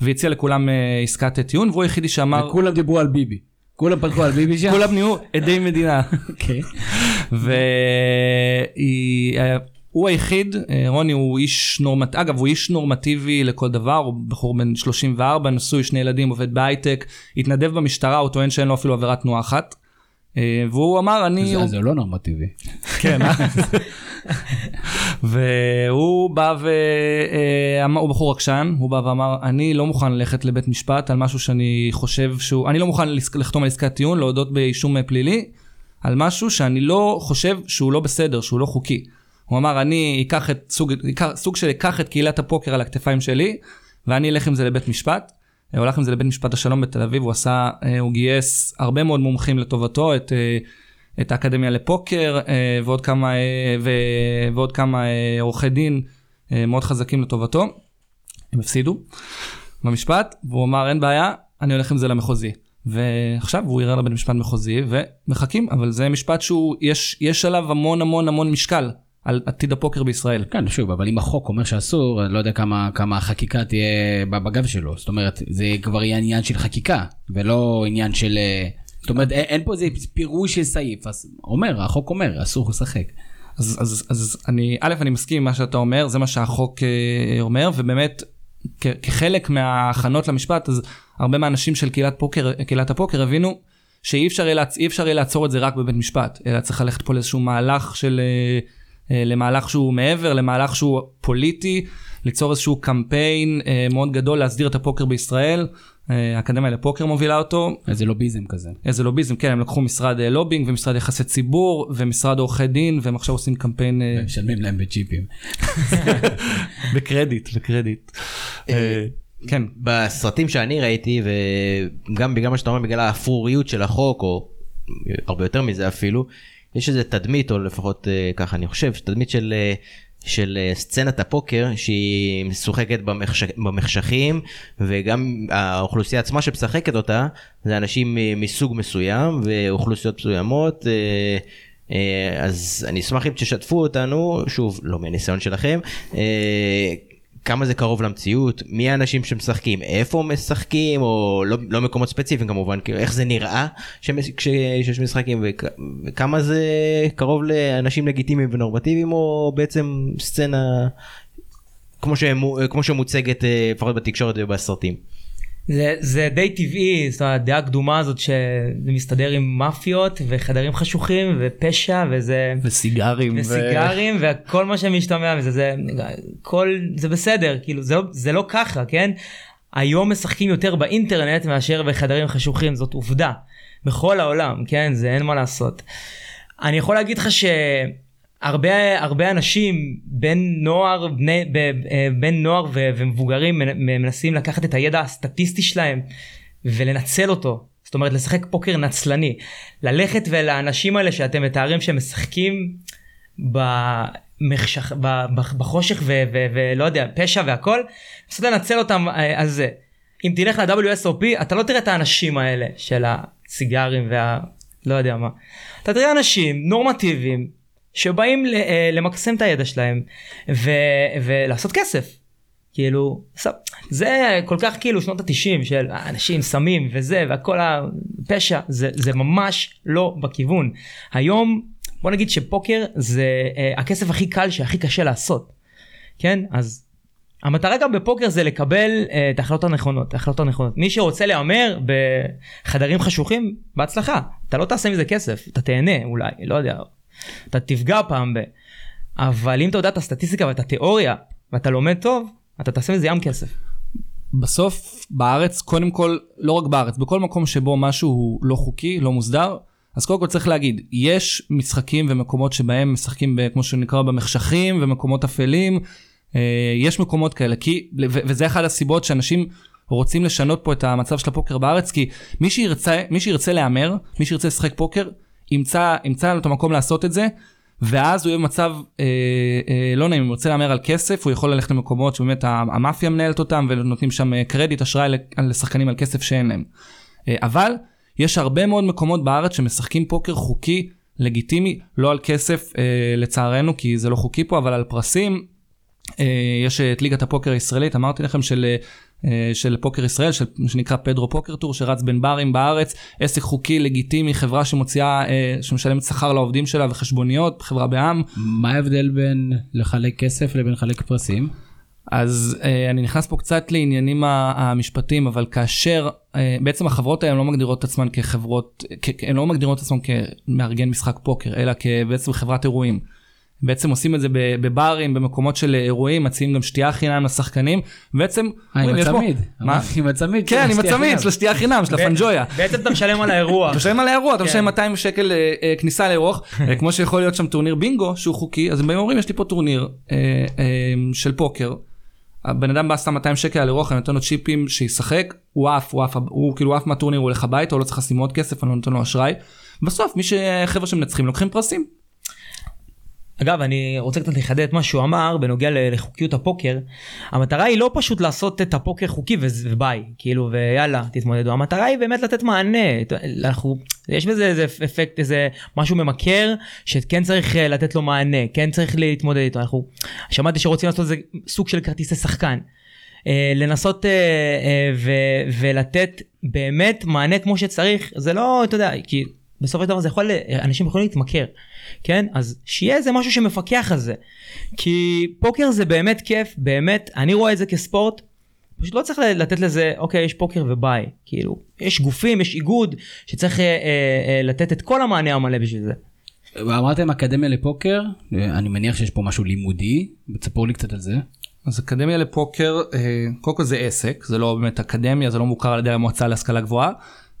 והציע לכולם אה, עסקת טיעון, והוא היחידי שאמר, וכולם דיברו על ביבי. כולם פתחו על ביבי שם? כולם נהיו עדי מדינה. אוקיי. והוא היחיד, אה, רוני הוא איש נורמטיבי, אגב הוא איש נורמטיבי לכל דבר, הוא בחור בן 34, נשוי, שני ילדים, עובד בהייטק, התנדב במשטרה, הוא טוען שאין לו אפילו עבירת תנועה אחת. אה, והוא אמר אני, זה- זה לא נורמטיבי. כן, אה? והוא בא ואמר, הוא בחור עקשן, הוא בא ואמר, אני לא מוכן ללכת לבית משפט על משהו שאני חושב שהוא, אני לא מוכן לחתום על עסקת טיעון, להודות באישום פלילי, על משהו שאני לא חושב שהוא לא בסדר, שהוא לא חוקי. הוא אמר, אני אקח את סוג, אקח, סוג של אקח את קהילת הפוקר על הכתפיים שלי, ואני אלך עם זה לבית משפט. הוא הלך עם זה לבית משפט השלום בתל אביב, הוא עשה, אה, הוא גייס הרבה מאוד מומחים לטובתו, את, אה, את האקדמיה לפוקר אה, ועוד כמה, אה, ו, ועוד כמה אה, עורכי דין אה, מאוד חזקים לטובתו. הם הפסידו במשפט, והוא אמר אין בעיה, אני הולך עם זה למחוזי. ועכשיו הוא ערער לבית משפט מחוזי ומחכים, אבל זה משפט שהוא, יש, יש עליו המון המון המון משקל על עתיד הפוקר בישראל. כן, שוב, אבל אם החוק אומר שאסור, אני לא יודע כמה, כמה החקיקה תהיה בגב שלו. זאת אומרת, זה כבר יהיה עניין של חקיקה, ולא עניין של... אה, זאת אומרת, אין, אין פה איזה פירוש של סעיף. אז אומר, החוק אומר, אסור לשחק. אז, אז, אז אני, א', אני מסכים עם מה שאתה אומר, זה מה שהחוק אה, אומר, ובאמת, כ, כחלק מההכנות למשפט, אז הרבה מהאנשים של קהילת, פוקר, קהילת הפוקר הבינו שאי אפשר, יהיה לעצור את זה רק בבית משפט, אלא צריך ללכת פה לאיזשהו מהלך של, אה, למהלך שהוא מעבר, למהלך שהוא פוליטי, ליצור איזשהו קמפיין אה, מאוד גדול להסדיר את הפוקר בישראל. אה, האקדמיה לפוקר מובילה אותו, איזה לוביזם כזה. איזה לוביזם, כן, הם לקחו משרד אה, לובינג ומשרד יחסי ציבור ומשרד עורכי דין, והם עכשיו עושים קמפיין אה, משלמים להם בצ'יפים. בקרדיט, בקרדיט. אה, כן, בסרטים שאני ראיתי, וגם בגלל מה שאתה אומר, בגלל האפרוריות של החוק, או הרבה יותר מזה אפילו, יש איזה תדמית, או לפחות אה, ככה אני חושב, תדמית של, אה, של אה, סצנת הפוקר שהיא משוחקת במחש... במחשכים, וגם האוכלוסייה עצמה שמשחקת אותה, זה אנשים מסוג מסוים, ואוכלוסיות מסוימות. אז אני אשמח אם תשתפו אותנו, שוב, לא מהניסיון שלכם, כמה זה קרוב למציאות, מי האנשים שמשחקים, איפה משחקים, או לא, לא מקומות ספציפיים כמובן, כאילו איך זה נראה שמש, כשיש משחקים, וכ, וכמה זה קרוב לאנשים לגיטימיים ונורמטיביים, או בעצם סצנה כמו, שמו, כמו שמוצגת אה, לפחות בתקשורת ובסרטים. זה, זה די טבעי, זאת אומרת, הדעה הקדומה הזאת שזה מסתדר עם מאפיות וחדרים חשוכים ופשע וזה... וסיגרים. וסיגרים ו... וכל מה שמשתמע מזה, זה, כל, זה בסדר, כאילו זה לא, זה לא ככה, כן? היום משחקים יותר באינטרנט מאשר בחדרים חשוכים, זאת עובדה. בכל העולם, כן? זה אין מה לעשות. אני יכול להגיד לך ש... הרבה הרבה אנשים בין נוער בני אה, בין נוער ו, ומבוגרים מנסים לקחת את הידע הסטטיסטי שלהם ולנצל אותו. זאת אומרת לשחק פוקר נצלני. ללכת ולאנשים האלה שאתם מתארים שהם משחקים במחשך, בחושך ולא יודע פשע והכל פשוט לנצל אותם אה, על זה. אם תלך ל-WSOP אתה לא תראה את האנשים האלה של הסיגרים וה... לא יודע מה. אתה תראה אנשים נורמטיביים שבאים אה, למקסם את הידע שלהם ו, ולעשות כסף. כאילו זה כל כך כאילו שנות התשעים של אנשים סמים וזה והכל הפשע זה זה ממש לא בכיוון. היום בוא נגיד שפוקר זה uh, הכסף הכי קל שהכי קשה לעשות כן? אז המטרה גם בפוקר זה לקבל uh, את ההחלטות הנכונות ההחלטות הנכונות. מי שרוצה להמר בחדרים חשוכים בהצלחה. אתה לא תעשה מזה כסף אתה תהנה אולי לא יודע אתה תפגע פעם ב... אבל אם אתה יודע את הסטטיסטיקה ואת התיאוריה ואתה לומד טוב, אתה תעשה מזה ים כסף. בסוף בארץ, קודם כל, לא רק בארץ, בכל מקום שבו משהו הוא לא חוקי, לא מוסדר, אז קודם כל צריך להגיד, יש משחקים ומקומות שבהם משחקים, ב, כמו שנקרא, במחשכים ומקומות אפלים, אה, יש מקומות כאלה, כי, וזה אחת הסיבות שאנשים רוצים לשנות פה את המצב של הפוקר בארץ, כי מי שירצה, מי שירצה להמר, מי שירצה לשחק פוקר, ימצא, ימצא לנו את המקום לעשות את זה, ואז הוא יהיה במצב אה, אה, לא נעים, אם הוא רוצה להמר על כסף, הוא יכול ללכת למקומות שבאמת המאפיה מנהלת אותם ונותנים שם אה, קרדיט, אשראי לשחקנים על כסף שאין להם. אה, אבל יש הרבה מאוד מקומות בארץ שמשחקים פוקר חוקי, לגיטימי, לא על כסף אה, לצערנו, כי זה לא חוקי פה, אבל על פרסים. אה, יש את ליגת הפוקר הישראלית, אמרתי לכם, של אה, של פוקר ישראל, של שנקרא פדרו פוקר טור, שרץ בין ברים בארץ, עסק חוקי, לגיטימי, חברה שמוציאה, אה, שמשלמת שכר לעובדים שלה וחשבוניות, חברה בעם. מה ההבדל בין לחלק כסף לבין לחלק פרסים? אז אה, אני נכנס פה קצת לעניינים המשפטיים, אבל כאשר בעצם החברות האלה לא מגדירות את עצמן כחברות, הן לא מגדירות את עצמן כמארגן משחק פוקר, אלא כבעצם חברת אירועים. בעצם עושים את זה בברים, במקומות של אירועים, מציעים גם שתייה חינם לשחקנים, בעצם... אה, עם הצמיד. מה? עם הצמיד. כן, עם הצמיד, של השתייה חינם, של הפנג'ויה. בעצם אתה משלם על האירוע. אתה משלם על האירוע, אתה משלם 200 כן. שקל אה, אה, כניסה לאירוח, כמו שיכול להיות שם טורניר בינגו שהוא חוקי, אז הם באים ואומרים, יש לי פה טורניר של פוקר. הבן אדם בא סתם 200 שקל על אירוח, אני נותן לו צ'יפים שישחק, הוא עף, הוא עף, הוא כאילו עף מהטורניר, הוא הולך הביתה, הוא לא צריך לשים עוד כסף, אני לא נותן לו אשראי. בסוף מי שחבר'ה שמנצחים לוקחים פרסים. אגב אני רוצה קצת לחדד את מה שהוא אמר בנוגע לחוקיות הפוקר. המטרה היא לא פשוט לעשות את הפוקר חוקי וביי כאילו ויאללה תתמודדו. המטרה היא באמת לתת מענה. אנחנו יש בזה איזה אפקט איזה משהו ממכר שכן צריך אה, לתת לו מענה כן צריך להתמודד איתו. אנחנו שמעתי שרוצים לעשות איזה סוג של כרטיסי שחקן. אה, לנסות אה, ולתת באמת מענה כמו שצריך זה לא אתה יודע כי בסופו של דבר זה יכול, אנשים יכולים להתמכר, כן? אז שיהיה איזה משהו שמפקח על זה. כי פוקר זה באמת כיף, באמת, אני רואה את זה כספורט, פשוט לא צריך לתת לזה, אוקיי, יש פוקר וביי. כאילו, יש גופים, יש איגוד, שצריך אה, אה, אה, לתת את כל המענה המלא בשביל זה. אמרתם אקדמיה לפוקר, אני מניח שיש פה משהו לימודי, תספרו לי קצת על זה. אז אקדמיה לפוקר, אה, קודם כל זה עסק, זה לא באמת אקדמיה, זה לא מוכר על ידי המועצה להשכלה גבוהה.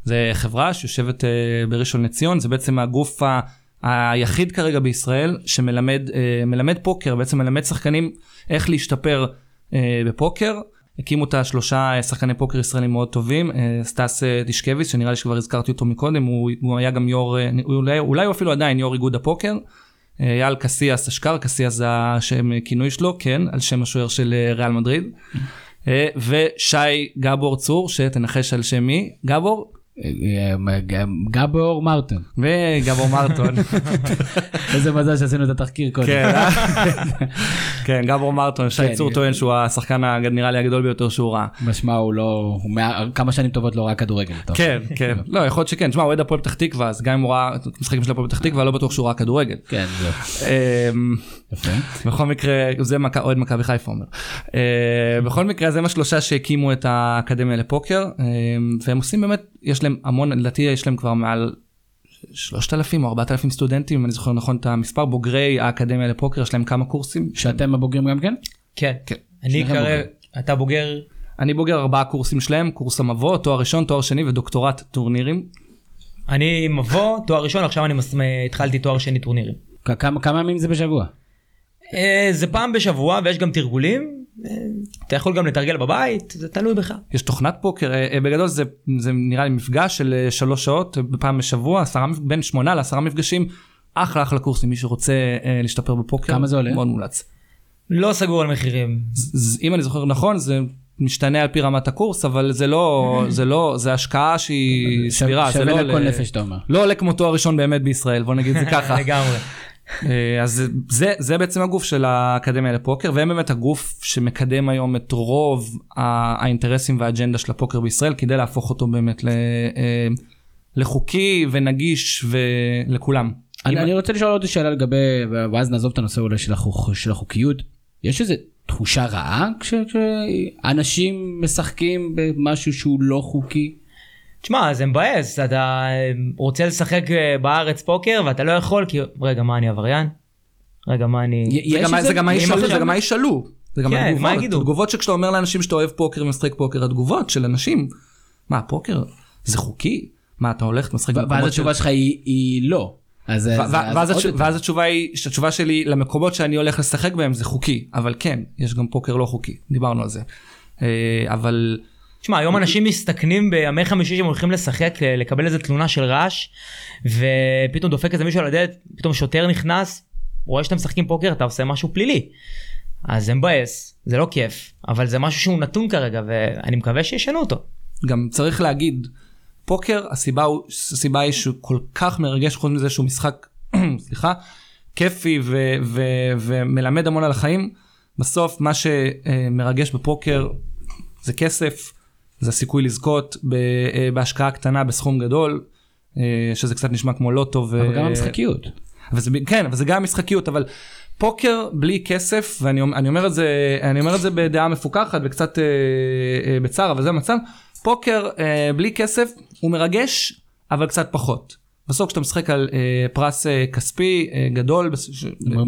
זה חברה שיושבת uh, בראשון לציון, זה בעצם הגוף ה... היחיד כרגע בישראל שמלמד uh, מלמד פוקר, בעצם מלמד שחקנים איך להשתפר uh, בפוקר. הקימו את השלושה שחקני פוקר ישראלים מאוד טובים, uh, סטס דישקביץ, שנראה לי שכבר הזכרתי אותו מקודם, הוא, הוא היה גם יו"ר, אולי, אולי הוא אפילו עדיין יו"ר איגוד הפוקר. אייל קסיאס אשכר, קסיאס זה השם כינוי שלו, כן, על שם השוער של ריאל מדריד. ושי גבור צור, שתנחש על שם מי, גבור? אה, גבור מרטון. וגבור מרטון. איזה מזל שעשינו את התחקיר קודם. כן? כן, גבור מרטון, שי כן. צור טוען שהוא השחקן נראה לי הגדול ביותר שהוא ראה. משמע הוא לא, כמה שנים טובות לא ראה כדורגל. כן, כן. לא, יכול להיות שכן. תשמע, אוהד הפועל פתח תקווה, אז גם אם הוא ראה משחקים של הפועל פתח תקווה, לא בטוח שהוא ראה כדורגל. כן, זהו. אמ. בכל מקרה, זה אוהד מכבי חיפה אומר. אה, בכל מקרה, זה השלושה שהקימו את האקדמיה לפוקר, אה, והם עושים באמת, יש להם המון, לדעתי יש להם כבר מעל 3,000 או 4,000 סטודנטים, אם אני זוכר נכון את המספר, בוגרי האקדמיה לפוקר, יש להם כמה קורסים. שאתם הבוגרים גם כן? כן. כן. אני כרגע. אתה בוגר, אני בוגר ארבעה קורסים שלהם, קורס המבוא, תואר ראשון, תואר שני ודוקטורט טורנירים. אני מבוא, תואר ראשון, עכשיו אני מס- התחלתי תואר שני טורנירים. כ- כמה כמה ימים זה בשבוע? אה, זה פעם בשבוע ויש גם תרגולים. אתה יכול גם לתרגל בבית, זה תלוי בך. יש תוכנת פוקר, אה, אה, בגדול זה, זה נראה לי מפגש של אה, שלוש שעות, פעם בשבוע, עשרה, בין שמונה לעשרה מפגשים, אחלה אחלה קורס למי שרוצה להשתפר בפוקר. כמה זה עולה? מאוד מומלץ. לא סגור על מחירים. ז- ז- אם אני זוכר נכון זה משתנה על פי רמת הקורס אבל זה לא זה לא זה השקעה שהיא סבירה זה לא שווה לכל נפש אתה אומר. לא עולה כמו תואר ראשון באמת בישראל בוא נגיד זה ככה לגמרי. אה, אז זה זה בעצם הגוף של האקדמיה לפוקר והם באמת הגוף שמקדם היום את רוב האינטרסים והאג'נדה של הפוקר בישראל כדי להפוך אותו באמת ל- אה, לחוקי ונגיש ולכולם. אני אם- אני רוצה לשאול עוד שאלה לגבי, ואז נעזוב את הנושא אולי של החוק- של החוקיות. יש איזה תחושה רעה כש- כשאנשים משחקים במשהו שהוא לא חוקי? תשמע, זה מבאס, אתה רוצה לשחק אה, בארץ פוקר ואתה לא יכול כי, רגע, מה אני עבריין? רגע, מה אני... י- זה יש גם- איזה- זה גם מה יש ישאלו, זה גם מה ישאלו. זה גם כן, התגובות, מה יגידו? התגובות שכשאתה אומר לאנשים שאתה אוהב פוקר ומשחק פוקר, התגובות של אנשים. מה, פוקר זה חוקי? מה, אתה הולך ואז במקומות של... התשובה שלך היא- היא לא. אז ו- אז- ו- אז ואז התש-. ואז התשובה היא, התשובה שלי למקומות שאני הולך לשחק בהם זה חוקי, אבל כן, יש גם פוקר לא חוקי, דיברנו על זה. אה, אבל תשמע, היום אנשים מסתכנים בימי חמישי שהם הולכים לשחק, ל- לקבל איזה תלונה של רעש, ופתאום דופק איזה מישהו על הדלת, פתאום שוטר נכנס, רואה שאתם משחקים פוקר, אתה עושה משהו פלילי. אז זה מבאס, זה לא כיף, אבל זה משהו שהוא נתון כרגע, ואני מקווה שישנו אותו. גם צריך להגיד, פוקר, הסיבה, הוא, הסיבה היא שהוא כל כך מרגש, חוץ מזה שהוא משחק, סליחה, כיפי ו, ו, ומלמד המון על החיים. בסוף מה שמרגש בפוקר זה כסף, זה הסיכוי לזכות אה, בהשקעה קטנה בסכום גדול, אה, שזה קצת נשמע כמו לוטו. ו... אבל גם המשחקיות. וזה, כן, אבל זה גם משחקיות, אבל פוקר בלי כסף, ואני אומר- אני אומר את זה, אני אומר את זה בדעה מפוכחת וקצת אה, אה, בצער, אבל זה המצב, פוקר אה, בלי כסף הוא מרגש, אבל קצת פחות. בסוף כשאתה משחק על אה, פרס אה, כספי אה, גדול, בס,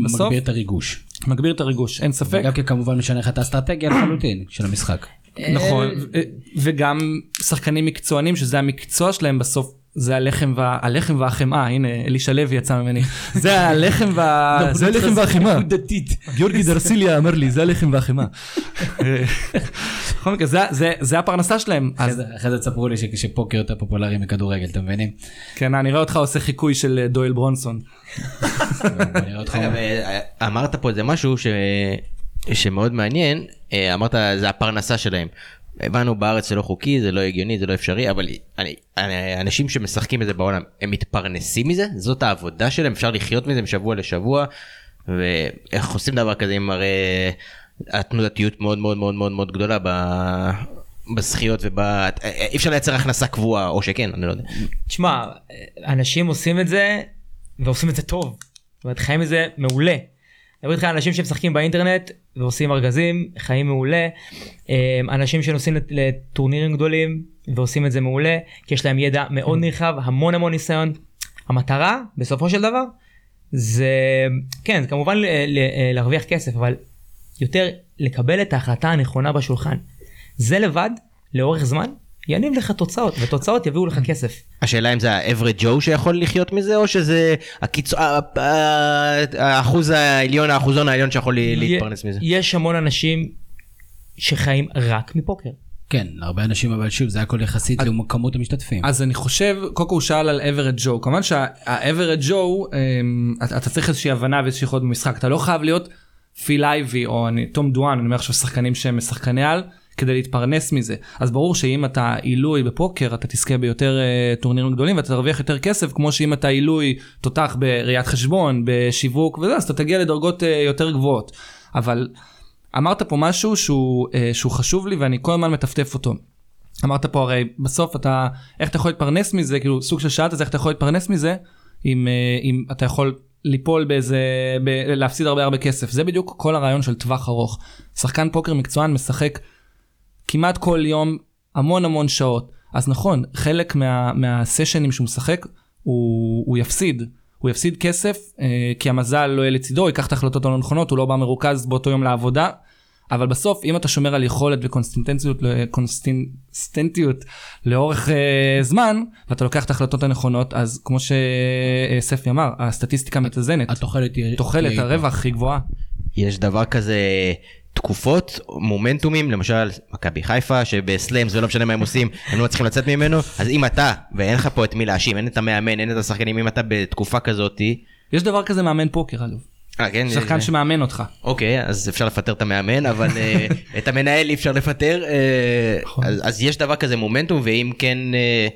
בסוף מגביר את הריגוש. מגביר את הריגוש, אין ספק. וגם כי כמובן משנה לך את האסטרטגיה לחלוטין של המשחק. נכון, ו- וגם שחקנים מקצוענים שזה המקצוע שלהם בסוף. זה הלחם, וה... הלחם והחמאה, הנה אלישע לוי יצא ממני, זה הלחם וה... זה הלחם והחמאה. נקודתית. גיאורגי דרסיליה אמר לי זה הלחם והחמאה. בכל מקרה זה- זה- זה הפרנסה שלהם. אחרי זה- תספרו לי שפוקר יותר פופולרי מכדורגל, אתם מבינים? כן אני רואה אותך עושה חיקוי של אה, דויל ברונסון. אה, אמרת פה איזה משהו ש... שמאוד מעניין, אה, אמרת זה הפרנסה שלהם. הבנו בארץ זה לא חוקי, זה לא הגיוני, זה לא אפשרי, אבל אני, אנשים שמשחקים בזה בעולם, הם מתפרנסים מזה? זאת העבודה שלהם? אפשר לחיות מזה משבוע לשבוע? ואיך עושים דבר כזה עם הרי התנודתיות מאוד מאוד מאוד מאוד מאוד גדולה ב... בזכיות וב... אי אפשר לייצר הכנסה קבועה, או שכן, אני לא יודע. תשמע, אנשים עושים את זה, ועושים את זה טוב. זאת אומרת, חיים את זה מעולה. מדבר איתך על אנשים שמשחקים באינטרנט ועושים ארגזים, חיים מעולה. אה, אנשים שנוסעים לט- לטורנירים גדולים ועושים את זה מעולה, כי יש להם ידע מאוד נרחב, המון המון ניסיון. המטרה, בסופו של דבר, זה, כן, זה כמובן להרוויח כסף, אבל יותר לקבל את ההחלטה הנכונה בשולחן. זה לבד, לאורך זמן, יניב לך תוצאות, ותוצאות יביאו לך כסף. השאלה אם זה ה-average Joe שיכול לחיות מזה, או שזה הקיצ... האחוז העליון, האחוזון העליון שיכול ל- להתפרנס מזה. יש המון אנשים שחיים רק מפוקר. כן, הרבה אנשים, אבל שוב, זה הכל יחסית לכמות המשתתפים. אז אני חושב, כל הוא שאל על אברד ג'ו, כמובן שהאברד ג'ו, אתה אתה צריך איזושהי הבנה ואיזושהי יכולת במשחק, אתה לא חייב להיות פיל אייבי או אני, תום דואן, אני אומר עכשיו שחקנים שהם שחקני על, כדי להתפרנס מזה. אז ברור שאם אתה עילוי בפוקר אתה תזכה ביותר uh, טורנירים גדולים ואתה תרוויח יותר כסף כמו שאם אתה עילוי תותח בראיית חשבון, בשיווק וזה, אז אתה תגיע לדרגות uh, יותר גבוהות. אבל אמרת פה משהו שהוא, uh, שהוא חשוב לי ואני כל הזמן מטפטף אותו. אמרת פה הרי בסוף אתה איך אתה יכול להתפרנס מזה כאילו סוג של שאלת אז איך אתה יכול להתפרנס מזה אם, אם אתה יכול ליפול באיזה, ב, להפסיד הרבה הרבה כסף. זה בדיוק כל הרעיון של טווח ארוך. שחקן פוקר מקצוען משחק כמעט כל יום המון המון שעות. אז נכון, חלק מה, מהסשנים שהוא משחק הוא, הוא יפסיד. הוא יפסיד כסף אה, כי המזל לא יהיה לצידו, הוא ייקח את ההחלטות הלא נכונות, הוא לא בא מרוכז באותו יום לעבודה. אבל בסוף אם אתה שומר על יכולת וקונסטנטיות קונסטנטיות לאורך אה, זמן ואתה לוקח את ההחלטות הנכונות אז כמו שספי אמר הסטטיסטיקה מתאזנת התוחלת היא... תוחלת הרווח היא גבוהה. יש דבר כזה תקופות, מומנטומים, למשל מכבי חיפה, שבסלאם זה לא משנה מה הם עושים, הם לא מצליחים לצאת ממנו, אז אם אתה, ואין לך פה את מי להאשים, אין את המאמן, אין את השחקנים, אם אתה בתקופה כזאתי, יש דבר כזה מאמן פוקר אגב. אה כן, שחקן זה- שמאמן אותך. אוקיי, אז אפשר לפטר את המאמן, אבל אה, את המנהל אי אפשר לפטר, נכון. אז אז יש דבר כזה מומנטום, ואם כן, אה,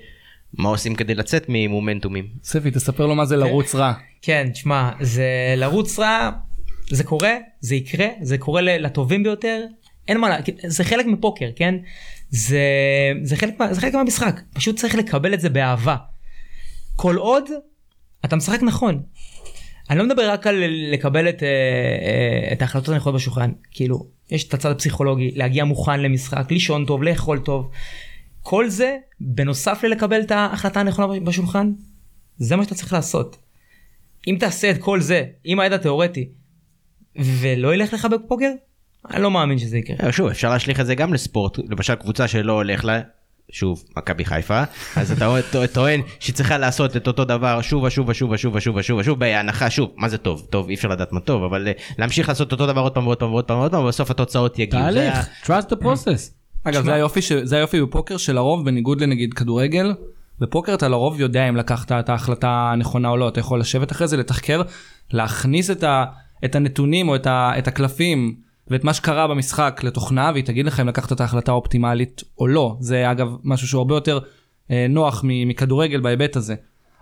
מה עושים כדי לצאת ממומנטומים? ספי תספר לו מה זה לרוץ רע. כן, תשמע, זה לרוץ רע, זה קורה, זה יקרה, זה קורה לטובים ביותר, אין מה, זה חלק מפוקר, כן? זה, זה, חלק, זה חלק מהמשחק, פשוט צריך לקבל את זה באהבה. כל עוד אתה משחק נכון. אני לא מדבר רק על לקבל את, אה, אה, את ההחלטות הנכונות בשולחן, כאילו, יש את הצד הפסיכולוגי, להגיע מוכן למשחק, לישון טוב, לאכול טוב. כל זה, בנוסף ללקבל את ההחלטה הנכונה בשולחן, זה מה שאתה צריך לעשות. אם תעשה את כל זה עם הידע התיאורטי ולא ילך לך בפוקר, אני לא מאמין שזה יקרה. אה, שוב, אפשר להשליך את זה גם לספורט, למשל קבוצה שלא הולך לה, שוב, מכבי חיפה, אז אתה טוע- טוען שהיא צריכה לעשות את אותו דבר שוב ושוב ושוב ושוב ושוב ושוב ושוב, בהנחה, שוב, מה זה טוב? טוב, אי אפשר לדעת מה טוב, אבל אה, להמשיך לעשות אותו דבר עוד פעם ועוד פעם ועוד פעם ועוד פעם, ובסוף התוצאות יגיעו. תהליך, trust the process. אגב זה היופי ש- זה היופי בפוקר שלרוב בניגוד לנגיד כדורגל. בפוקר אתה לרוב יודע אם לקחת את ההחלטה הנכונה או לא אתה יכול לשבת אחרי זה לתחקר להכניס את, ה, את הנתונים או את, ה, את הקלפים ואת מה שקרה במשחק לתוכנה והיא תגיד לך אם לקחת את ההחלטה האופטימלית או לא זה אגב משהו שהוא הרבה יותר אה, נוח מכדורגל בהיבט הזה.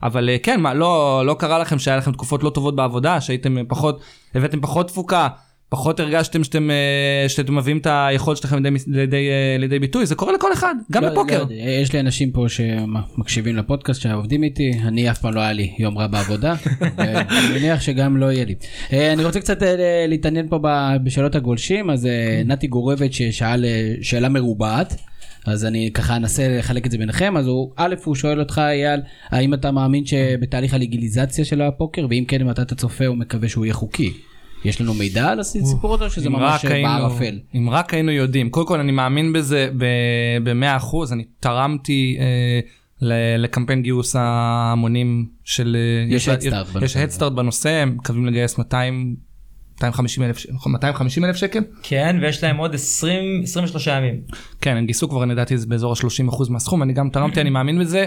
אבל אה, כן מה לא לא קרה לכם שהיה לכם תקופות לא טובות בעבודה שהייתם אה, פחות הבאתם פחות תפוקה פחות הרגשתם שאתם אה, שאתם מביאים את היכולת שלכם לידי, לידי, אה, לידי ביטוי זה קורה לכל אחד גם לא- בפוקר. לא יש לי אנשים פה שמקשיבים לפודקאסט שעובדים איתי, אני אף פעם לא היה לי יום רע בעבודה, ואני מניח שגם לא יהיה לי. אה, אני רוצה קצת להתעניין פה בשאלות הגולשים, אז נתי גורבת ששאל שאלה מרובעת. אז אני ככה אנסה לחלק את זה ביניכם אז הוא א' הוא שואל אותך אייל האם אתה מאמין שבתהליך הלגיליזציה של הפוקר ואם כן מתי אתה צופה ומקווה שהוא יהיה חוקי. יש לנו מידע על הסיפור הזה או שזה ממש היינו- בערפל. אם רק היינו יודעים קודם כל אני מאמין בזה ב-100 אחוז אני תרמתי אה, ל- לקמפיין גיוס ההמונים של אה, יש Start בנושא יש. הדסטארט בנושא הם מקווים לגייס 200 250 אלף 250 אלף שקל כן, ויש להם עוד 20, 23 ימים. כן הם גייסו כבר לדעתי זה באזור ה-30 אחוז מהסכום אני גם תרמתי אני מאמין בזה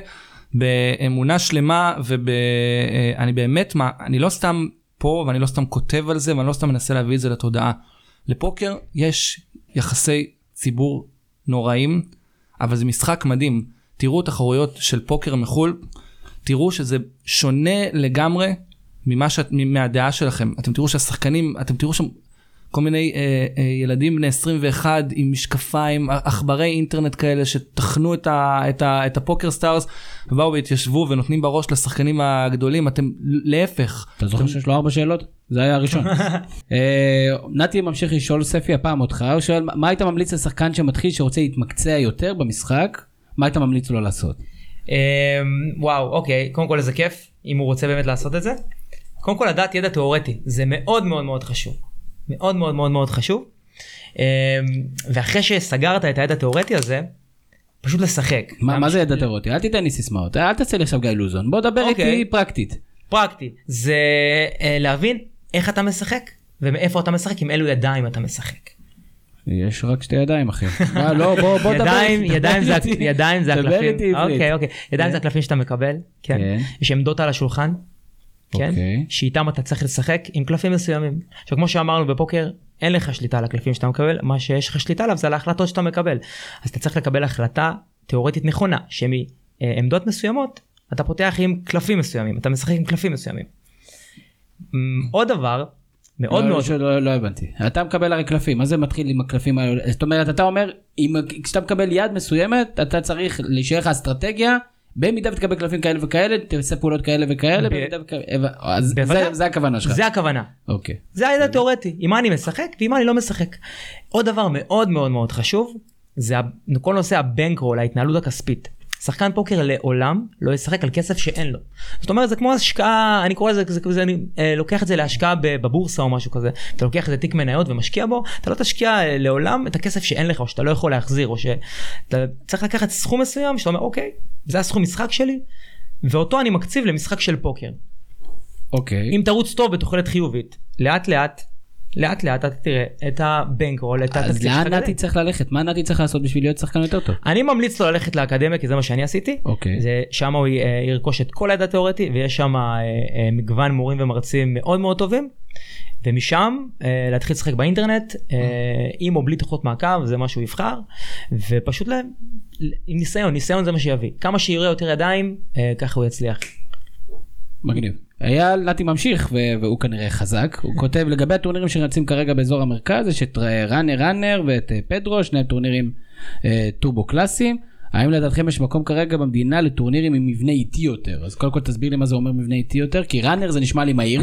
באמונה שלמה ואני באמת מה אני לא סתם פה ואני לא סתם כותב על זה ואני לא סתם מנסה להביא את זה לתודעה. לפוקר יש יחסי ציבור נוראים אבל זה משחק מדהים תראו תחרויות של פוקר מחול תראו שזה שונה לגמרי ממה שאת מהדעה שלכם אתם תראו שהשחקנים אתם תראו שם כל מיני אה, אה, ילדים בני 21 עם משקפיים עכברי אינטרנט כאלה שטחנו את, ה, את, ה, את ה PokerStars ובאו והתיישבו ונותנים בראש לשחקנים הגדולים אתם להפך אתה זוכר שיש לו ארבע שאלות? זה היה הראשון. אה, נתי ממשיך לשאול ספי הפעם אותך, הוא שואל מה היית ממליץ לשחקן שמתחיל שרוצה להתמקצע יותר במשחק, מה היית ממליץ לו לעשות? אמ, וואו, אוקיי, קודם כל איזה כיף, אם הוא רוצה באמת לעשות את זה. קודם כל לדעת ידע תיאורטי, זה מאוד מאוד מאוד חשוב. מאוד מאוד מאוד מאוד חשוב. אמ, ואחרי שסגרת את הידע התיאורטי הזה, פשוט לשחק. מה גם מה זה ש- ידע תיאורטי? אל תיתן לי סיסמאות, אל תעשה לי עכשיו גיא לוזון, בוא דבר אוקיי. איתי פרקטית. פרקטי. זה אה, להבין איך אתה משחק, ומאיפה אתה משחק, עם אילו ידיים אתה משחק. יש רק שתי ידיים אחי. מה, לא בוא בוא דבר ידיים, ידיים זה. ידיים זה הקלפים. אוקיי, אוקיי. ידיים כן. זה הקלפים שאתה מקבל. כן. כן. יש עמדות על השולחן. כן. אוקיי. שאיתם אתה צריך לשחק עם קלפים מסוימים. עכשיו כמו שאמרנו בפוקר, אין לך שליטה על הקלפים שאתה מקבל, מה שיש לך שליטה עליו זה על ההחלטות שאתה מקבל. אז אתה צריך לקבל החלטה תיאורטית נכונה, שמעמדות מסוימות אתה פותח עם קלפים מסוימים, אתה משחק עם קלפים מסוימים. אמ, עוד דבר, מאוד לא, מאוד, לא, לא הבנתי. אתה מקבל הרי קלפים, מה זה מתחיל עם הקלפים האלה? זאת אומרת, אתה אומר, אם, כשאתה מקבל יד מסוימת, אתה צריך להישאר לך אסטרטגיה, במידה ותקבל קלפים כאלה וכאלה, תעשה פעולות כאלה וכאלה, ב- במידה וכאלה, אז בוודאי. זה, זה הכוונה שלך. זה הכוונה. אוקיי. זה הידע התיאורטי, עם מה אני משחק ועם מה אני לא משחק. עוד דבר מאוד מאוד מאוד חשוב, זה כל נושא הבנקרול, ההתנהלות הכספית. שחקן פוקר לעולם לא ישחק על כסף שאין לו. זאת אומרת זה כמו השקעה, אני קורא לזה, זה, זה, אני אה, לוקח את זה להשקעה בבורסה או משהו כזה. אתה לוקח איזה תיק מניות ומשקיע בו, אתה לא תשקיע אה, לעולם את הכסף שאין לך או שאתה לא יכול להחזיר או שאתה צריך לקחת סכום מסוים שאתה אומר אוקיי, זה הסכום משחק שלי, ואותו אני מקציב למשחק של פוקר. אוקיי. אם תרוץ טוב בתוחלת חיובית, לאט לאט, לאט לאט אתה תראה את הבנקרול, את אז התקציב לאן שלך נתי גדל. צריך ללכת? מה נתי צריך לעשות בשביל להיות שחקן יותר טוב? אני ממליץ לו ללכת לאקדמיה כי זה מה שאני עשיתי. אוקיי. זה שם הוא אה, ירכוש את כל הידע התיאורטי ויש שם אה, אה, מגוון מורים ומרצים מאוד מאוד טובים. ומשם להתחיל לשחק באינטרנט עם או בלי תוכנות מעקב זה מה שהוא יבחר ופשוט ל... עם ניסיון ניסיון זה מה שיביא כמה שיראה יותר ידיים ככה הוא יצליח. מגניב. אייל נתי ממשיך והוא כנראה חזק הוא כותב לגבי הטורנירים שרצים כרגע באזור המרכז יש את אה, ראנר ראנר ואת אה, פדרו שניהם טורנירים אה, טורבו קלאסיים. האם לדעתכם יש מקום כרגע במדינה לטורנירים עם מבנה איטי יותר אז קודם כל תסביר לי מה זה אומר מבנה איטי יותר כי ראנר זה נשמע לי מהיר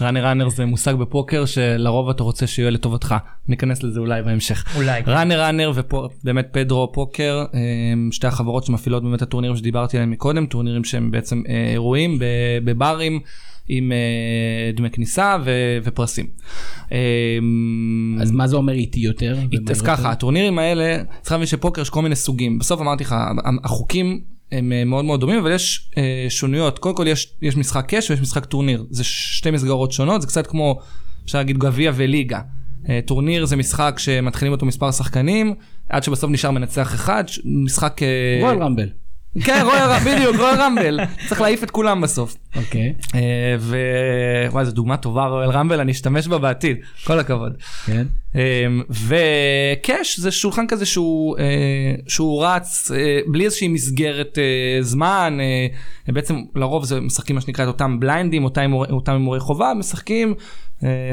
ראנר ראנר זה מושג בפוקר שלרוב אתה רוצה שיהיה לטובתך. ניכנס לזה אולי בהמשך. אולי. ראנר ראנר ובאמת פדרו פוקר הם שתי החברות שמפעילות באמת הטורנירים שדיברתי עליהם מקודם טורנירים שהם בעצם אה, אירועים בברים עם אה, דמי כניסה ו- ופרסים. אה, אז מה זה אומר איטי יותר? אז ומהיר ככה יותר? הטורנירים האלה צריך להבין שפוקר יש כל מיני סוגים בסוף אמרתי לך החוקים הם אה, מאוד מאוד דומים אבל יש אה, שונויות קודם כל יש יש משחק cash ויש משחק טורניר זה שתי מסגרות שונות זה קצת כמו אפשר להגיד גביע וליגה. אה, טורניר זה משחק שמתחילים אותו מספר שחקנים עד שבסוף נשאר מנצח אחד משחק אה, רול רמבל. כן רמבל בדיוק רויאל רמבל צריך להעיף את כולם בסוף. אוקיי. אה, ווואי זו דוגמה טובה רויאל רמבל אני אשתמש בה בעתיד כל הכבוד. כן. אמ, וקאש זה שולחן כזה שהוא אה, שהוא רץ אה, בלי איזושהי מסגרת אה, זמן בעצם לרוב זה משחקים מה שנקרא את אותם בליינדים אותם הימורי- חובה משחקים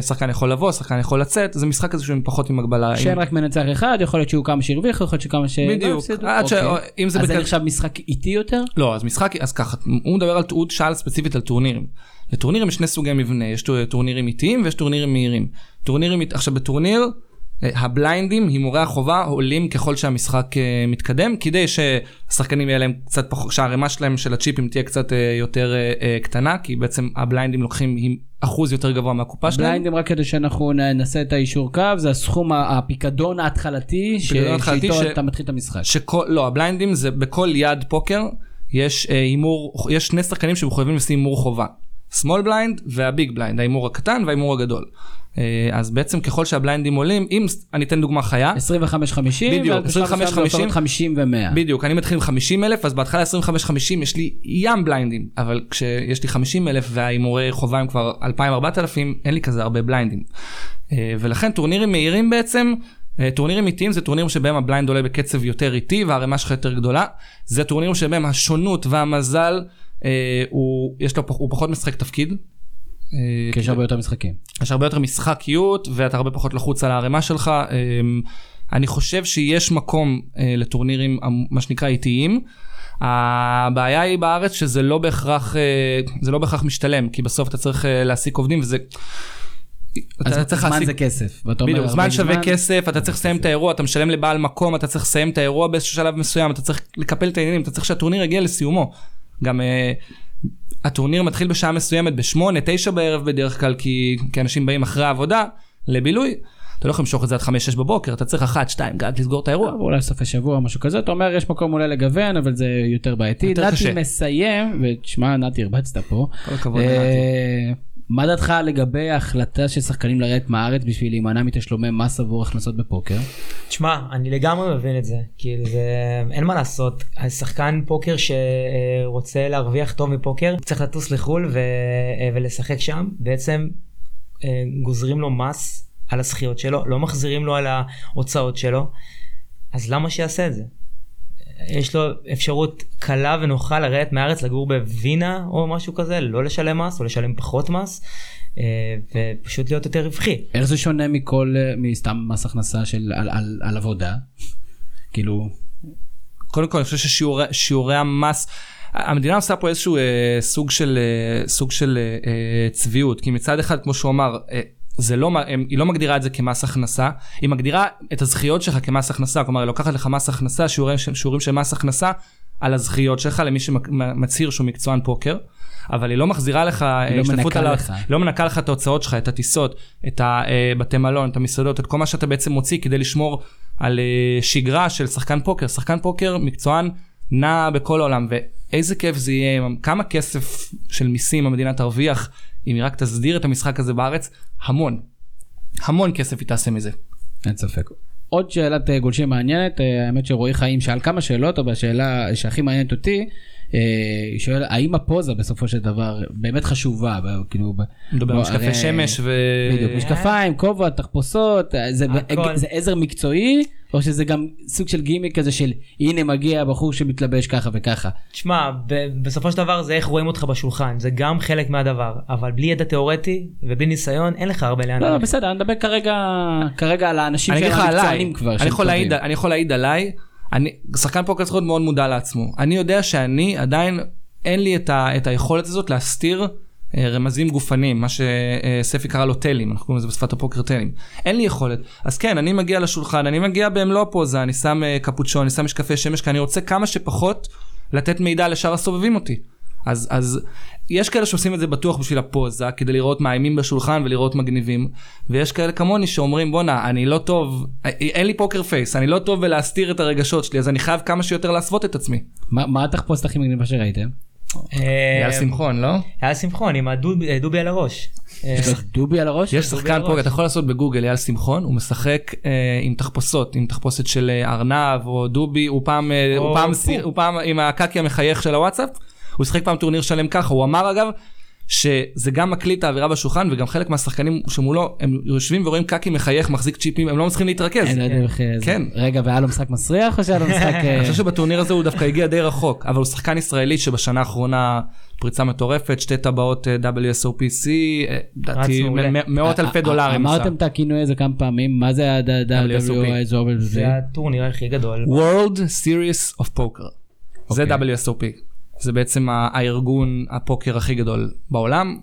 שחקן יכול לבוא שחקן יכול לצאת זה משחק כזה שהוא פחות עם הגבלה. שאין רק מנצח אחד יכול להיות שהוא כמה שהרוויח יכול להיות שכמה ש... בדיוק. לא הפסידו. עד ש- אוקיי. אם זה אז זה נחשב משחק איטי יותר? לא אז משחק אז ככה הוא מדבר על הוא שאל ספציפית על טורנירים. לטורנירים יש שני סוגי מבנה יש טור- טורנירים איטיים ויש טורנירים מהירים. טורנירים עכשיו בטורניר אה, הבליינדים הימורי החובה עולים ככל שהמשחק אה, מתקדם כדי שהשחקנים יהיה להם קצת פחות שהערימה שלהם של הצ'יפים תהיה קצת אה, יותר קטנה כי בעצם הבליינדים לוקחים אחוז יותר גבוה מהקופה שלהם. בליינדים רק כדי שאנחנו נעשה את היישור קו זה הסכום הפיקדון ההתחלתי שאיתו אתה מתחיל את המשחק. שכל לא הבליינדים זה בכל יד פוקר יש הימור יש שני שחקנים שמחויבים לשים הימור חובה. small blind וה big blind ההימור הקטן וההימור הגדול. אה, אז בעצם ככל שהבליינדים עולים אם אני אתן דוגמה חיה 25 50 בדיוק, ואז בשלב 25, מסוים זה הופך 50. להיות 50 ו-100. בדיוק אני מתחיל עם 50 אלף אז בהתחלה 25 50 יש לי ים בליינדים אבל כשיש לי 50 אלף וההימורי חובה הם כבר 2,000 4,000 אין לי כזה הרבה בליינדים. אה, ולכן טורנירים מהירים בעצם. אה, טורנירים איטיים זה טורנירים שבהם ה blind עולה בקצב יותר איטי והערימה שלך יותר גדולה. זה טורנירים שבהם השונות והמזל אה, הוא לו הוא פחות משחק תפקיד. אה, כי יש הרבה יותר משחקים. יש הרבה יותר משחקיות ואתה הרבה פחות לחוץ על הערימה שלך. אמ, אני חושב שיש מקום אה, לטורנירים המ- מה שנקרא איטיים. הבעיה היא בארץ שזה לא בהכרח אה, זה לא בהכרח משתלם כי בסוף אתה צריך להעסיק עובדים וזה. אז אתה צריך זמן להעסיק- זה כסף. בדיוק, זמן שווה כסף, אתה צריך לסיים את האירוע, אתה משלם לבעל מקום, אתה צריך לסיים את האירוע באיזשהו שלב מסוים, אתה צריך לקפל את העניינים, אתה צריך שהטורניר יגיע לסיומו. גם הטורניר מתחיל בשעה מסוימת, בשמונה, תשע בערב בדרך כלל, כי, כי אנשים באים אחרי העבודה לבילוי. אתה לא יכול למשוך את זה עד חמש, שש בבוקר, אתה צריך אחת, שתיים, גג לסגור את האירוע. אולי סופי שבוע משהו כזה אתה אומר יש מקום אולי לגוון אבל זה יותר בעייתי. יותר נתי קשה. מסיים ותשמע נתי הרבצת פה. כל הכבוד אה, לנתי. מה דעתך לגבי ההחלטה של שחקנים לרדת מהארץ בשביל להימנע מתשלומי מס עבור הכנסות בפוקר? תשמע, אני לגמרי מבין את זה, כאילו זה, אין מה לעשות, השחקן פוקר שרוצה להרוויח טוב מפוקר, צריך לטוס לחו"ל ו... ולשחק שם, בעצם אה, גוזרים לו מס על הזכיות שלו, לא מחזירים לו על ההוצאות שלו, אז למה שיעשה את זה? יש לו אפשרות קלה ונוחה לרדת מהארץ לגור בווינה או משהו כזה, לא לשלם מס או לשלם פחות מס, אה, ופשוט להיות יותר רווחי. איך זה שונה מכל, אה, מסתם מס הכנסה של על, על, על עבודה? כאילו, קודם כל אני חושב ששיעורי המס, המדינה עושה פה איזשהו אה, סוג של, אה, סוג של אה, אה, צביעות, כי מצד אחד כמו שהוא אמר, אה, זה לא, היא לא מגדירה את זה כמס הכנסה, היא מגדירה את הזכיות שלך כמס הכנסה, כלומר היא לוקחת לך מס הכנסה, שיעורים, שיעורים של מס הכנסה על הזכיות שלך למי שמצהיר שהוא מקצוען פוקר, אבל היא לא מחזירה לך היא לא השתתפות מנקה על לך. לא מנקה לך את ההוצאות שלך, את הטיסות, את הבתי מלון, את המסעדות, את כל מה שאתה בעצם מוציא כדי לשמור על אה, שגרה של שחקן פוקר. שחקן פוקר מקצוען נע בכל העולם, ואיזה כיף זה יהיה, כמה כסף של מיסים המדינה תרוויח אם היא רק תסדיר את המשחק הזה בארץ, המון. המון כסף היא תעשה מזה. אין ספק. עוד שאלת אה, גולשים מעניינת, אה, האמת שרועי חיים שאל כמה שאלות, אבל השאלה שהכי מעניינת אותי, אה, היא שואלת, האם הפוזה בסופו של דבר באמת חשובה, כאילו, מדבר על בוא, משקפי הרי- שמש ו... בדיוק, משקפיים, כובע, תחפושות, אה, זה, הכל. זה עזר מקצועי, או שזה גם סוג של גימיק כזה של הנה מגיע בחור שמתלבש ככה וככה. תשמע, ב- בסופו של דבר זה איך רואים אותך בשולחן, זה גם חלק מהדבר, אבל בלי ידע תיאורטי ובלי ניסיון אין לך הרבה לאן לא, ללכת. בסדר, אני מדבר כרגע, כרגע על האנשים שהם עליי, המקצוענים כבר. אני שהם יכול להעיד- טובים. אני יכול להעיד עליי, אני, שחקן פוקר צריך להיות מאוד מודע לעצמו. אני יודע שאני עדיין, אין לי את, ה, את היכולת הזאת להסתיר אה, רמזים גופניים, מה שספי קרא לו טלים, אנחנו קוראים לזה בשפת הפוקר טלים. אין לי יכולת. אז כן, אני מגיע לשולחן, אני מגיע במלוא הפוזה, אני שם אה, קפוצ'ון, אני שם משקפי שמש, כי אני רוצה כמה שפחות לתת מידע לשאר הסובבים אותי. אז, אז יש כאלה שעושים את זה בטוח בשביל הפוזה, כדי לראות מאיימים בשולחן ולראות מגניבים, ויש כאלה כמוני שאומרים בואנה, אני לא טוב, אין לי פוקר פייס, אני לא טוב בלהסתיר את הרגשות שלי, אז אני חייב כמה שיותר להסוות את עצמי. מה מה התחפושת הכי מגניבה שראיתם? אה, אייל שמחון, לא? היה שמחון עם הדובי דובי על הראש. אה, יש לך דובי על הראש? יש שחקן. פוקר, אתה יכול לעשות בגוגל אייל שמחון, הוא משחק אה, עם תחפושות, עם תחפושת של אה, ארנב או דובי, אה, הוא פעם עם הקקי המחייך של הוואטסאפ, הוא שיחק פעם טורניר שלם ככה, הוא אמר אגב, שזה גם מקליט את האווירה בשולחן וגם חלק מהשחקנים שמולו הם יושבים ורואים קקי מחייך מחזיק צ'יפים הם לא מצליחים להתרכז. אין, לא יודע איך זה. כן. רגע, והיה לו משחק מסריח או שהיה לו משחק... אה, אני חושב שבטורניר הזה הוא דווקא הגיע די רחוק אבל הוא שחקן ישראלי שבשנה האחרונה פריצה מטורפת שתי טבעות אה, WSOPC אה, מ- מאות אלפי אה, דולרים. אמרתם את הכינוי הזה כמה פעמים, מה זה ה-WSOP? זה הטורניר הכי גדול. World Series of Poker. זה אוקיי. WSOP. זה בעצם הארגון הפוקר הכי גדול בעולם.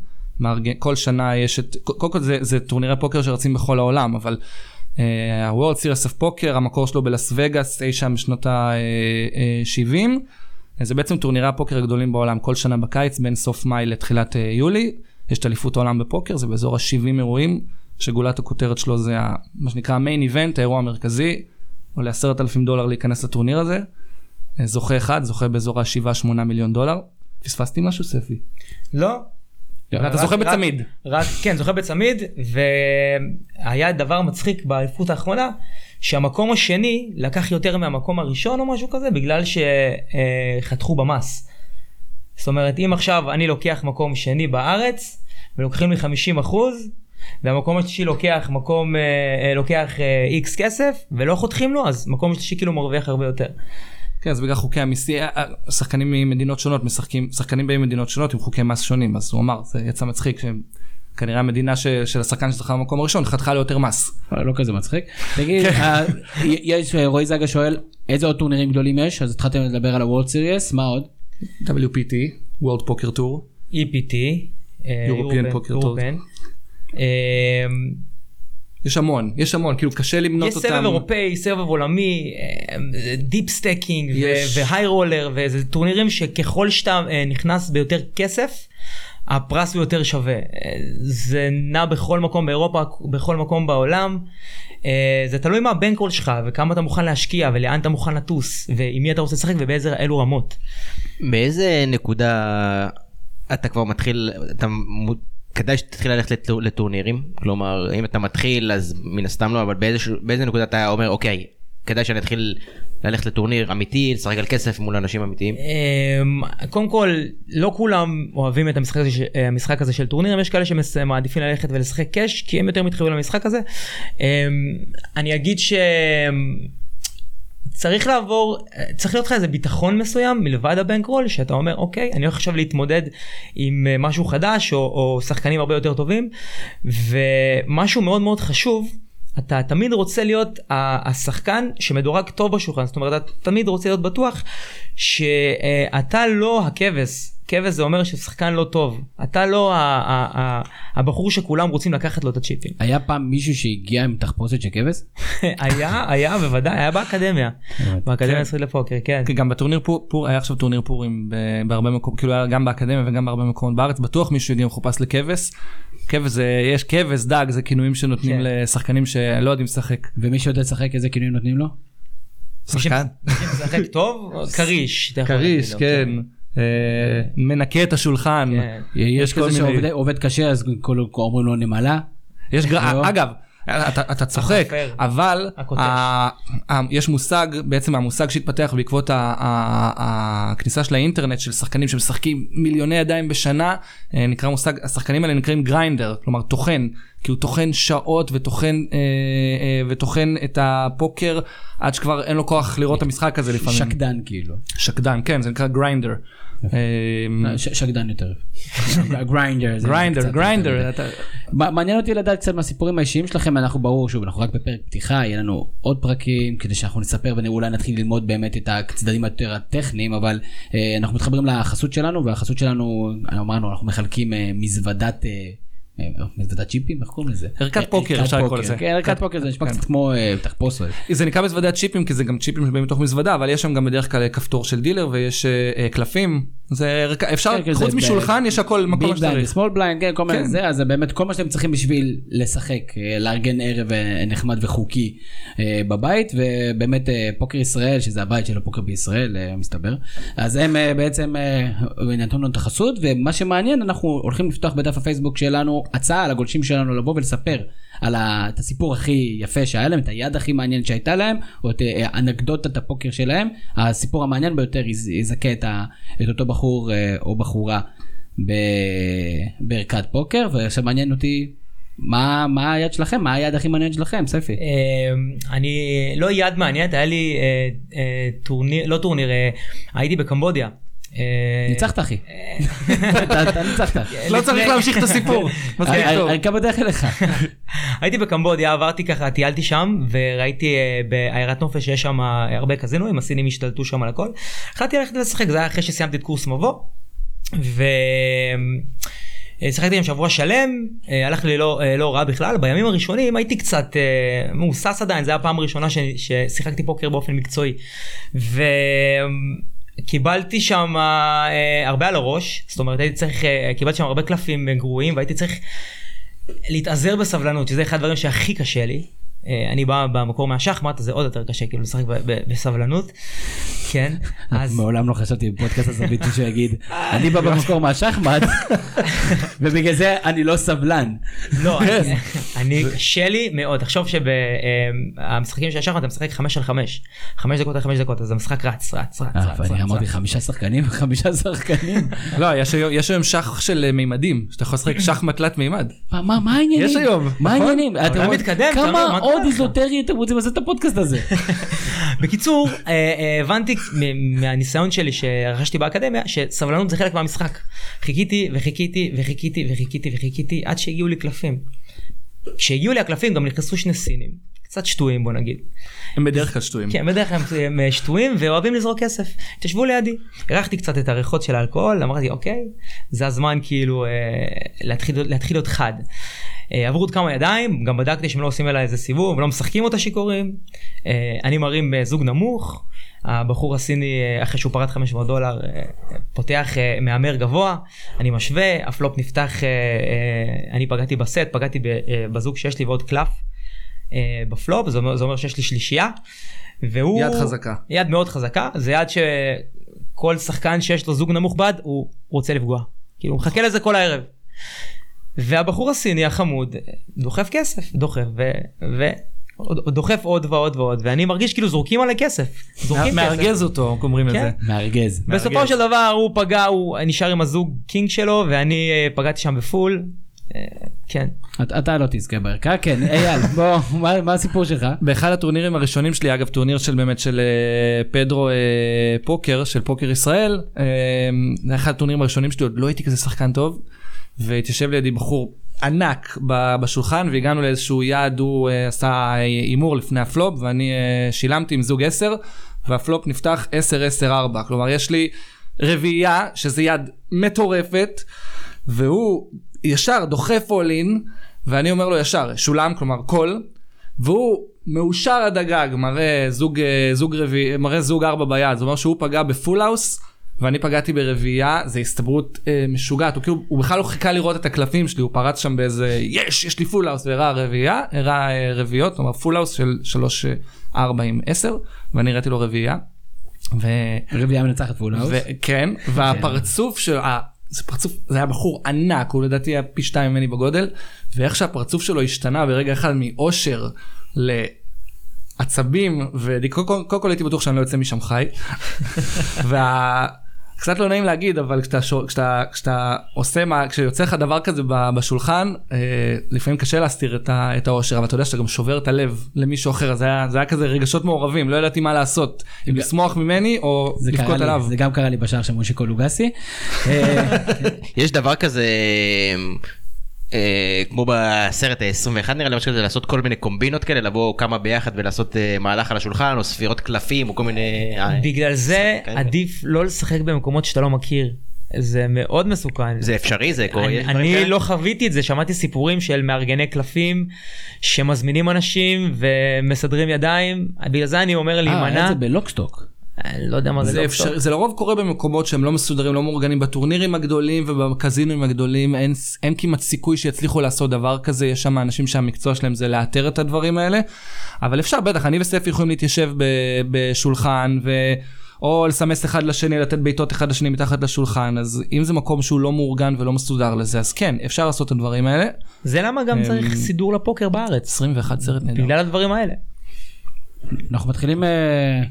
כל שנה יש את, קודם כל זה, זה טורנירי פוקר שרצים בכל העולם, אבל uh, ה-World Series of Poker, המקור שלו בלאס וגאס, אי שם בשנות ה-70. זה בעצם טורנירי הפוקר הגדולים בעולם, כל שנה בקיץ, בין סוף מאי לתחילת יולי. יש את אליפות העולם בפוקר, זה באזור ה-70 אירועים, שגולת הכותרת שלו זה מה שנקרא המיין איבנט, האירוע המרכזי. עולה עשרת אלפים דולר להיכנס לטורניר הזה. אה, זוכה אחד, זוכה באזור ה-7-8 מיליון דולר. פספסתי משהו ספי? לא. אתה רק- זוכה בצמיד. רק, כן, זוכה בצמיד, והיה דבר מצחיק באליפות האחרונה, שהמקום השני לקח יותר מהמקום הראשון או משהו כזה, בגלל שחתכו במס. זאת אומרת, אם עכשיו אני לוקח מקום שני בארץ, ולוקחים לי 50 אחוז, והמקום השלישי לוקח מקום, אה, אה, לוקח איקס כסף, ולא חותכים לו, אז מקום שלישי כאילו מרוויח הרבה יותר. כן, אז בגלל חוקי המיסי, אה, אה, שחקנים ממדינות שונות משחקים, שחקנים באים ממדינות שונות עם חוקי מס שונים, אז הוא אמר, זה יצא מצחיק, שכנראה המדינה ש- של השחקן שזכה במקום הראשון חתכה לו יותר מס. לא לא כזה מצחיק. תגיד, אה, יש, אה, רועי זגה שואל, איזה עוד טורנירים גדולים יש? אז התחלתם לדבר על ה-World Series, מה עוד? WPT, World Poker Tour. EPT, אה, European European- Poker Tour. יש המון, יש המון, כאילו קשה למנות יש אותם. סבב אירופאי, סבב עולמי, deep stacking יש- והיי רולר, וזה טורנירים שככל שאתה אה, נכנס ביותר כסף, הפרס הוא יותר שווה. אה, זה נע בכל מקום באירופה, בכל מקום בעולם. אה, זה תלוי מה הבנקרול שלך וכמה אתה מוכן להשקיע ולאן אתה מוכן לטוס ועם מי אתה רוצה לשחק ובאיזה אילו רמות. באיזה נקודה אתה כבר מתחיל, אתה כדאי שתתחיל ללכת לטור- לטורנירים? כלומר, אם אתה מתחיל אז מן הסתם לא, אבל באיזה, באיזה נקודה אתה אומר, אוקיי, כדאי שאני אתחיל ללכת לטורניר אמיתי, לשחק על כסף מול אנשים אמיתיים? אמ, קודם כל לא כולם אוהבים את המשחק הזה, אה, המשחק הזה של טורנירים יש כאלה שמעדיפים ללכת ולשחק קאש כי הם יותר מתחברים למשחק הזה. אמ, אני אגיד ש... צריך לעבור צריך להיות לך איזה ביטחון מסוים מלבד הבנקרול שאתה אומר אוקיי אני הולך עכשיו להתמודד עם אה, משהו חדש או, או שחקנים הרבה יותר טובים. ומשהו מאוד מאוד חשוב אתה תמיד רוצה להיות ה- השחקן שמדורג טוב בשולחן זאת אומרת אתה תמיד רוצה להיות בטוח שאתה לא הכבש. כבש זה אומר ששחקן לא טוב. אתה לא ה- ה- ה- הבחור שכולם רוצים לקחת לו את הצ'יפים. היה פעם מישהו שהגיע עם תחפושת של כבש? היה היה בוודאי היה באקדמיה. באקדמיה הישראלית לפוקר כן. כי גם בטורניר פור, פור היה עכשיו טורניר פורים ב- בהרבה מקומות כאילו היה גם באקדמיה וגם בהרבה מקומות בארץ. בטוח מישהו הגיע מחופש לכבש. כבש זה יש כבש דג זה כינויים שנותנים כן. לשחקנים שלא יודעים לשחק. ומי שיודע לשחק איזה כינויים נותנים לו? שחקן. משחק טוב כריש כריש לו, כן. אה, מנקה את השולחן. כן. יש כזה שעובד עובד קשה אז כל- אומרים לו נמלה. יש. לא. אגב. אתה, אתה צוחק החופר. אבל. ה... ה... יש מושג בעצם המושג שהתפתח בעקבות. הכניסה של האינטרנט של שחקנים שמשחקים מיליוני ידיים בשנה אה, נקרא מושג השחקנים האלה נקראים גריינדר כלומר טוחן כי הוא טוחן שעות וטוחן אה, אה, וטוחן את הפוקר עד שכבר אין לו כוח לראות את המשחק הזה לפעמים שקדן כאילו. שקדן כן זה נקרא grinder. אה, ש- שקדן יותר. grinder. grinder grinder מעניין אותי לדעת קצת מהסיפורים האישיים שלכם אנחנו ברור שוב אנחנו רק בפרק פתיחה יהיה לנו עוד פרקים כדי שאנחנו נספר ואולי נתחיל ללמוד באמת את הצדדים היותר הטכניים אבל אה, אנחנו מתחברים לחסות שלנו והחסות שלנו אמרנו אנחנו מחלקים אה, מזוודת. אה, אה, מזוודת צ'יפים איך קוראים לזה? ערכת אה, פוקר, אפשר לקרוא לזה. כן, ערכת ערכת- פוקר זה נשמע כן. קצת כמו אה, תחפושת. זה נקרא מזוודת צ'יפים כי זה גם צ'יפים שבאים מתוך מזוודה אבל יש שם גם בדרך כלל כפתור של דילר ויש אה, אה, קלפים זה ערכה- אפשר כן, כן, חוץ משולחן יש הכל מקום שצריך. סמול blind, כן, כל מיני כן. זה, אז באמת כל מה שאתם צריכים בשביל לשחק, אה, לארגן ערב אה, נחמד וחוקי אה, בבית, ובאמת אה, פוקר ישראל, שזה הבית של הפוקר בישראל, אה, מסתבר, אז הם אה, בעצם אה, נתנו לנו את החסות, ומה שמעניין, אנחנו הולכים לפתוח בדף הפייסבוק שלנו הצעה לגולשים שלנו לבוא ולספר על ה- את הסיפור הכי יפה שהיה להם, את היד הכי מעניינת שהייתה להם, או את אה, אנקדוטת הפוקר שלהם, הסיפור המעניין ביותר יז- יזכה את, ה, את אותו בחור אה, או בחורה ב- בערכת פוקר, ועכשיו מעניין אותי מה, מה היד שלכם, מה היד הכי מעניינת שלכם, ספי. אמ, אני לא יד מעניינת היה לי אה, טורניר לא טורניר הייתי בקמבודיה. אה, ניצחת אחי, אתה אתה ניצחת. לא צריך להמשיך את הסיפור. מספיק טוב. הערכה בדרך אליך. הייתי בקמבודיה עברתי ככה טיילתי שם וראיתי אה, בעיירת נופש שיש שם אה, הרבה קזינואים הסינים השתלטו שם על הכל. החלטתי ללכת לשחק זה היה אחרי שסיימתי את קורס מבוא. ו... אה, שיחקתי עם שבוע שלם, אה, הלך לי לא, אה, לא רע בכלל, בימים הראשונים הייתי קצת אה, מהוסס עדיין, זו הייתה הפעם הראשונה ש- ששיחקתי פוקר באופן מקצועי. וקיבלתי שם אה, הרבה על הראש, זאת אומרת הייתי צריך, אה, קיבלתי שם הרבה קלפים גרועים והייתי צריך להתאזר בסבלנות, שזה אחד הדברים שהכי קשה לי. אה, אני בא במקור מהשחמט, זה עוד יותר קשה, כאילו לשחק בסבלנות. כן, אז... מעולם לא חשבתי בפודקאסט הזווית מישהו יגיד, אני בא במקור מהשחמט, ובגלל זה אני לא סבלן. לא, אני- אני קשה לי מאוד, תחשוב שבמשחקים של השחמט אתה משחק 5 על 5, 5 דקות על 5 דקות, אז המשחק רץ, רץ, רץ, אה, רץ. ואני רץ, אמרתי. חמישה שחקנים, חמישה שחקנים. לא יש היום- שח של אה, מימדים שאתה יכול לשחק שחמט תלת מימד. מה- העניינים? יש היום, מה נכון? העניינים? רואים מתקדם, עוד? איזוטרי אתם רוצים לעשות את הפודקאסט הזה? בקיצור, אה, אה, הבנתי מהניסיון שלי שרכשתי באקדמיה, שסבלנות זה חלק מהמשחק. חיכיתי וחיכיתי וחיכיתי וחיכיתי וחיכיתי עד שהגיעו לי קלפים. כשהגיעו לי הקלפים גם נכנסו שני סינים, קצת שטויים בוא נגיד. הם בדרך כלל שטויים. כן, בדרך כלל הם אה, שטויים ואוהבים לזרוק כסף. התיישבו לידי, הרחתי קצת את הריחות של האלכוהול, אמרתי אוקיי, זה הזמן כאילו אה, להתחיל, להתחיל להיות חד. אה, עברו עוד כמה ידיים, גם בדקתי שהם לא עושים אליי איזה סיבוב, לא משחקים אותה שיכורים. אה, אני מרים בזוג נמוך, הבחור הסיני אה, אחרי שהוא פרט 500 דולר אה, פותח אה, מהמר גבוה, אני משווה, הפלופ נפתח, אה, אה, אני פגעתי בסט, פגעתי אה, בזוג שיש לי ועוד קלף. אה, בפלופ, זה אומר, זה אומר שיש לי שלישייה. והוא... יד חזקה. יד מאוד חזקה, זה יד שכל שחקן שיש לו זוג נמוך ביד, הוא רוצה לפגוע. כאילו, הוא מחכה לזה כל הערב. והבחור הסיני החמוד דוחף כסף, דוחף, ו... עוד דוחף עוד ועוד ועוד ואני מרגיש כאילו זורקים עליי כסף. זורקים כסף. מארגז אותו, איך אומרים את כן. זה. מארגז. בסופו של דבר הוא פגע הוא נשאר עם הזוג king שלו ואני אה, פגעתי שם ב full. אה, כן. אתה- אתה לא תזכה בערכה, כן, אייל, בוא, מה- מה הסיפור שלך? באחד הטורנירים הראשונים שלי, אגב טורניר של באמת של אה, פדרו אה, פוקר, של פוקר ישראל, אה, זה אחד הטורנירים הראשונים שלי, עוד לא הייתי כזה שחקן טוב, והתיישב לידי בחור ענק בשולחן והגענו לאיזשהו יד, הוא אה, עשה הימור לפני הפלופ ואני אה, שילמתי עם זוג 10 והפלופ נפתח 10-10-4, כלומר יש לי רביעייה שזה יד מטורפת והוא ישר דוחף in ואני אומר לו ישר שולם כלומר call והוא מאושר עד הגג מראה זוג אה, זוג רביעי מראה זוג ארבע ביד. זאת אומרת שהוא פגע ב full house ואני פגעתי ברביעייה זה הסתברות אה, משוגעת הוא כאילו הוא בכלל לא חיכה לראות את הקלפים שלי הוא פרץ שם באיזה יש יש לי full house והראה רביעייה הראה אה, רביעיות כלומר full house של שלוש אה, ארבע עם עשר ואני הראיתי לו רביעייה. ו... רביעייה מנצחת full house. כן, והפרצוף של... ה- זה פרצוף, זה היה בחור ענק, הוא לדעתי היה פי שתיים ממני בגודל, ואיך שהפרצוף שלו השתנה ברגע אחד מאושר לעצבים, וקודם כל, קודם כל הייתי בטוח שאני לא יוצא משם חי. וה... קצת לא נעים להגיד אבל כשאתה, שו- כשאתה, כשאתה עושה מה כשיוצא לך דבר כזה ב- בשולחן אה, לפעמים קשה להסתיר את, ה, את האושר אבל אתה יודע שאתה גם שובר את הלב למישהו אחר זה היה, זה היה כזה רגשות מעורבים לא ידעתי מה לעשות אם לשמוח ממני או זה קרה לבכות לי, עליו. זה גם קרה לי בשער של מושיקו לוגסי. אה, יש דבר כזה כמו בסרט ה-21 נראה לי משהו כזה לעשות כל מיני קומבינות כאלה לבוא כמה ביחד ולעשות אה, מהלך על השולחן או ספירות קלפים או כל מיני. אה, בגלל זה כאלה. עדיף לא לשחק במקומות שאתה לא מכיר. זה מאוד מסוכן. זה אפשרי זה קורה. אני, אני כאלה? לא חוויתי את זה, שמעתי סיפורים של מארגני קלפים שמזמינים אנשים ומסדרים ידיים, בגלל זה אני אומר אה, היה להימנע, את זה בלוקסטוק. אני לא יודע מה זה, זה, לא אפשר, טוב. זה לרוב קורה במקומות שהם לא מסודרים, לא מאורגנים בטורנירים הגדולים ובקזינים הגדולים, אין, אין כמעט סיכוי שיצליחו לעשות דבר כזה, יש שם אנשים שהמקצוע שלהם זה לאתר את הדברים האלה, אבל אפשר בטח, אני וספי יכולים להתיישב ב, בשולחן ו... או לסמס אחד לשני, לתת בעיטות אחד לשני מתחת לשולחן, אז אם זה מקום שהוא לא מאורגן ולא מסודר לזה, אז כן, אפשר לעשות את הדברים האלה. זה למה גם אמ, צריך סידור לפוקר בארץ, 21 סרט נהדר. בגלל הדברים האלה. אנחנו מתחילים אה,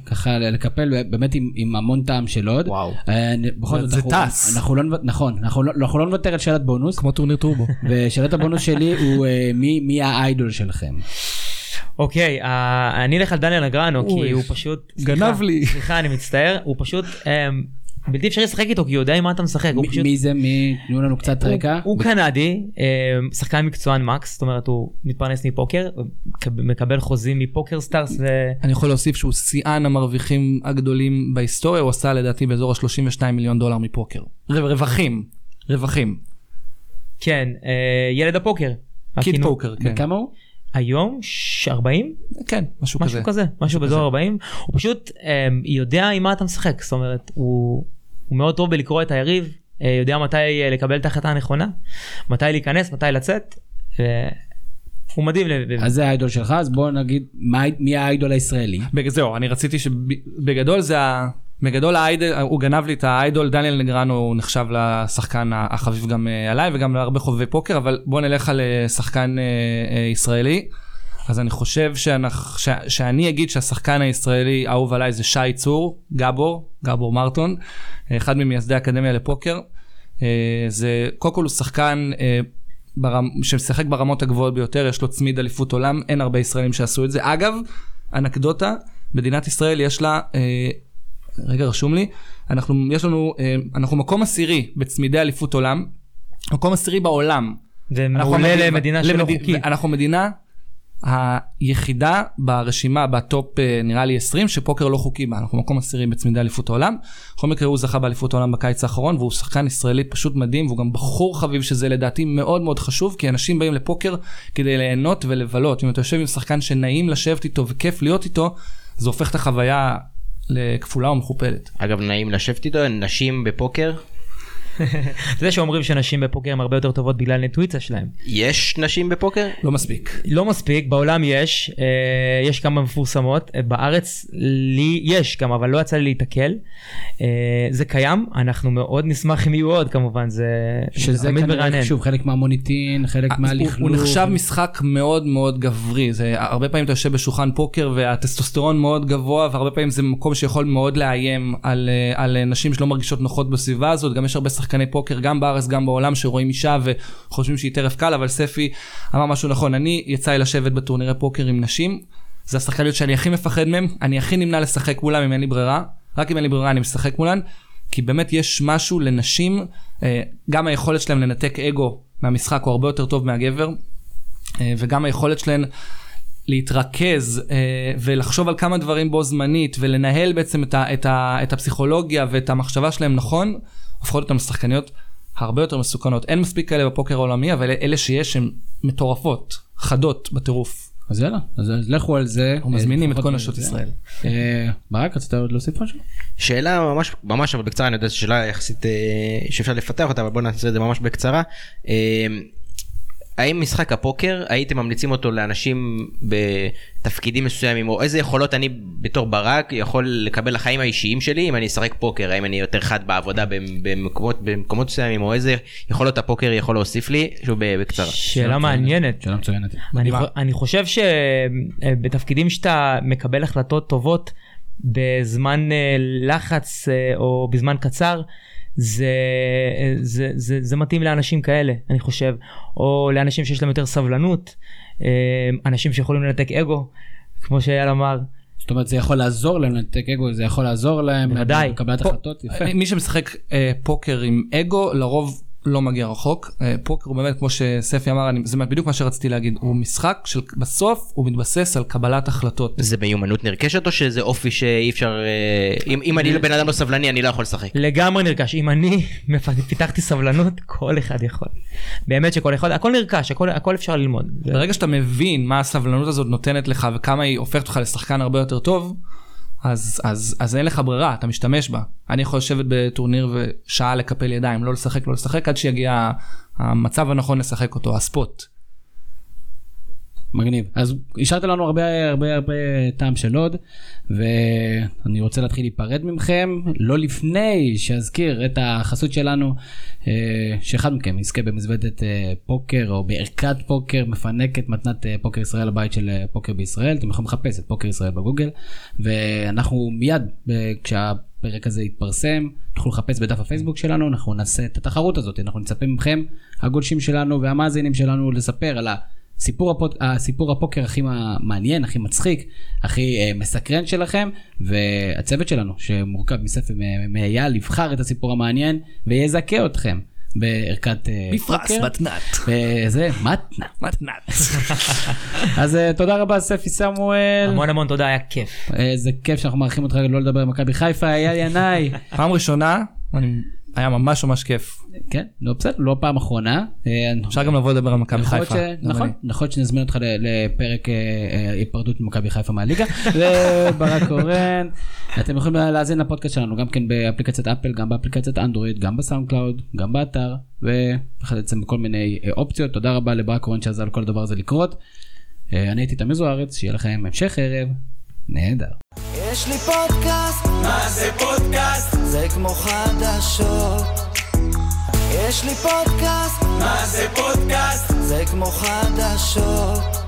ככה לקפל באמת עם, עם המון טעם של עוד. וואו. אה, בכל זאת, זה אנחנו- טס. אנחנו לא, נכון, אנחנו לא, אנחנו לא נוותר על שאלת בונוס. כמו טורניר טורבו. ושאלת הבונוס שלי הוא אה, מי, מי האיידול שלכם? אוקיי, אני אלך על דניאל נגריאנו, כי הוא פשוט... גנב סליחה, לי. סליחה, אני מצטער, הוא פשוט... בלתי אפשרי לשחק איתו כי הוא יודע עם מה אתה משחק, הוא מי, פשוט... מי זה? מי? תנו לנו קצת הוא- רקע. הוא קנדי, אה, שחקן מקצוען מקס, זאת אומרת הוא מתפרנס מפוקר, מקב- מקבל חוזים מ PokerStars ו... אני יכול להוסיף שהוא שיאן המרוויחים הגדולים בהיסטוריה, הוא עשה לדעתי באזור ה-32 מיליון דולר מפוקר. רו- רווחים, רווחים. כן, אה, ילד הפוקר. קיד הכינו- פוקר, כן. כמה הוא? היום ש- 40? כן, משהו משהו כזה. כזה, משהו באזור 40. הוא פשוט אה, יודע עם מה אתה משחק, זאת אומרת הוא הוא מאוד טוב בלקרוא את היריב, אה, יודע מתי אה, לקבל את ההחלטה הנכונה, מתי להיכנס, מתי לצאת. ו- הוא מדהים. אז זה האיידול שלך, אז בוא נגיד מה, מי האיידול הישראלי. זהו, אני רציתי שבגדול זה ה... בגדול האיידול, הוא גנב לי את האיידול, דניאל נגרנו הוא נחשב לשחקן החביב גם אה, עליי וגם להרבה חובבי פוקר, אבל בוא נלך על שחקן אה, אה, ישראלי. אז אני חושב שאנחנו, ש, שאני אגיד שהשחקן הישראלי האהוב עליי זה שי צור, גבור, גבור מרטון, אחד ממייסדי האקדמיה לפוקר. אה, זה, קודם כל הוא שחקן אה, ברמ, שמשחק ברמות הגבוהות ביותר, יש לו צמיד אליפות עולם, אין הרבה ישראלים שעשו את זה. אגב, אנקדוטה, מדינת ישראל יש לה, אה, רגע רשום לי, אנחנו, יש לנו, אנחנו מקום עשירי בצמידי אליפות עולם, מקום עשירי בעולם. זה מעולה למדינה שלא חוקית. אנחנו מדינה היחידה ברשימה בטופ אה, נראה לי 20 שפוקר לא חוקי בה, אנחנו מקום עשירי בצמידי אליפות העולם. בכל מקרה הוא זכה באליפות העולם בקיץ האחרון והוא שחקן ישראלי פשוט מדהים והוא גם בחור חביב שזה לדעתי מאוד מאוד חשוב כי אנשים באים לפוקר כדי ליהנות ולבלות. אם אתה יושב עם שחקן שנעים לשבת איתו וכיף להיות איתו זה הופך את החוויה לכפולה ומכופלת. אגב נעים לשבת איתו נשים בפוקר. אתה יודע שאומרים שנשים בפוקר הן הרבה יותר טובות בגלל האינטואיציה שלהם. יש נשים בפוקר? לא מספיק. לא מספיק, בעולם יש, אה, יש כמה מפורסמות, אה, בארץ לי יש גם, אבל לא יצא לי להיתקל. אה, זה קיים, אנחנו מאוד נשמח אם יהיו עוד כמובן, זה שזה תמיד כנראה, מרענן. שוב, חלק מהמוניטין, חלק מהלכלוך. הוא נחשב משחק מאוד מאוד גברי זה הרבה פעמים אתה יושב בשולחן פוקר והטסטוסטרון מאוד גבוה והרבה פעמים זה מקום שיכול מאוד לאיים על, על נשים שלא מרגישות נוחות בסביבה הזאת גם יש הרבה שחקני פוקר גם בארץ גם בעולם שרואים אישה וחושבים שהיא טרף קל אבל ספי אמר משהו נכון. אני יצא לי לשבת בטורנירי פוקר עם נשים. זה השחקניות שאני הכי מפחד מהם. אני הכי נמנע לשחק מולם אם אין לי ברירה. רק אם אין לי ברירה אני משחק מולן. כי באמת יש משהו לנשים אה, גם היכולת שלהם לנתק אגו מהמשחק הוא הרבה יותר טוב מהגבר אה, וגם היכולת שלהן להתרכז אה, ולחשוב על כמה דברים בו זמנית ולנהל בעצם את, ה, את, ה, את הפסיכולוגיה ואת המחשבה שלהם נכון, הופכות אותן לשחקניות הרבה יותר מסוכנות. אין מספיק כאלה בפוקר העולמי, אבל אלה שיש הן מטורפות, חדות בטירוף. אז יאללה, אז לכו על זה. אנחנו מזמינים את כל נשות. ישראל. אה, ברק, רצית עוד להוסיף משהו? שאלה ממש ממש אבל בקצרה אני יודע שזו שאלה יחסית אה, שאפשר לפתח אותה אבל בוא נעשה את זה ממש בקצרה. אה, האם משחק הפוקר הייתם ממליצים אותו לאנשים בתפקידים מסוימים או איזה יכולות אני בתור ברק יכול לקבל לחיים האישיים שלי אם אני אשחק פוקר האם אני יותר חד בעבודה במ- במקומות במקומות מסוימים או איזה יכולות הפוקר יכול להוסיף לי שוב בקצרה. שאלה מעניינת. שאלה מצוינת. אני, אני חושב שבתפקידים שאתה מקבל החלטות טובות בזמן אה, לחץ אה, או בזמן קצר, זה, זה, זה, זה מתאים לאנשים כאלה, אני חושב, או לאנשים שיש להם יותר סבלנות, אה, אנשים שיכולים לנתק אגו, כמו שאייל אמר. זאת אומרת, זה יכול לעזור להם לנתק אגו, זה יכול לעזור להם. בוודאי. בקבלת החלטות, יפה. מי שמשחק אה, פוקר עם אגו לרוב לא מגיע רחוק. אה, פוקר הוא באמת כמו שספי אמר אני, זה בדיוק מה שרציתי להגיד הוא משחק של בסוף הוא מתבסס על קבלת החלטות. זה מיומנות נרכשת או שזה אופי שאי אפשר אה, אם אם אני בן אדם לא סבלני אני לא יכול לשחק. לגמרי נרכש, אם אני פיתחתי סבלנות, כל אחד יכול. באמת שכל אחד, הכל נרכש, הכל, הכל אפשר ללמוד. ברגע שאתה מבין מה הסבלנות הזאת נותנת לך וכמה היא הופכת אותך לשחקן הרבה יותר טוב, אז, אז, אז אין לך ברירה, אתה משתמש בה. אני יכול לשבת בטורניר ושעה לקפל ידיים, לא לשחק, לא לשחק, עד שיגיע המצב הנכון לשחק אותו, הספוט. מגניב. אז השארת לנו הרבה הרבה הרבה טעם של עוד, ואני רוצה להתחיל להיפרד מכם, לא לפני שאזכיר את החסות שלנו, אה, שאחד מכם יזכה במזוודת אה, פוקר או בערכת פוקר מפנקת מתנת אה, פוקר ישראל הבית של פוקר בישראל, אתם יכולים לחפש את פוקר ישראל בגוגל, ואנחנו מיד אה, כשהפרק הזה יתפרסם, תוכלו לחפש בדף הפייסבוק שלנו, אנחנו נעשה את התחרות הזאת, אנחנו נצפה מכם, הגולשים שלנו והמאזינים שלנו, לספר על. סיפור, הפוד, הסיפור הפוקר הכי מעניין, הכי מצחיק, הכי אה, מסקרן שלכם, והצוות שלנו, שמורכב מספר מאייל, יבחר את הסיפור המעניין ויזכה אתכם בערכת אה, בפרס, פוקר. מתנת. וזה מתנה. מתנת. אז אה, תודה רבה ספי סמואל. המון המון תודה, היה כיף. איזה כיף שאנחנו מארחים אותך לא לדבר על מכבי חיפה, אייל ינאי. פעם ראשונה, אני, היה ממש ממש כיף. כן, לא בסדר, לא פעם אחרונה. אה, אפשר גם לבוא לדבר על מכבי חיפה. נכון. נכון שנזמין אותך לפרק אה, אה, היפרדות ממכבי חיפה מהליגה, וברק קורן. אתם יכולים להאזין לפודקאסט שלנו גם כן באפליקציית אפל, גם באפליקציית אנדרואיד, גם ב SoundCloud, גם באתר, ובעצם בכל מיני אופציות. תודה רבה לברק קורן שעזר לכל הדבר הזה לקרות. אני הייתי תמיר זוארץ, שיהיה לכם המשך ערב נהדר. יש לי פודקאסט, מה זה פודקאסט? זה כמו חדשות. יש לי פודקאסט, מה זה פודקאסט? זה כמו חדשות.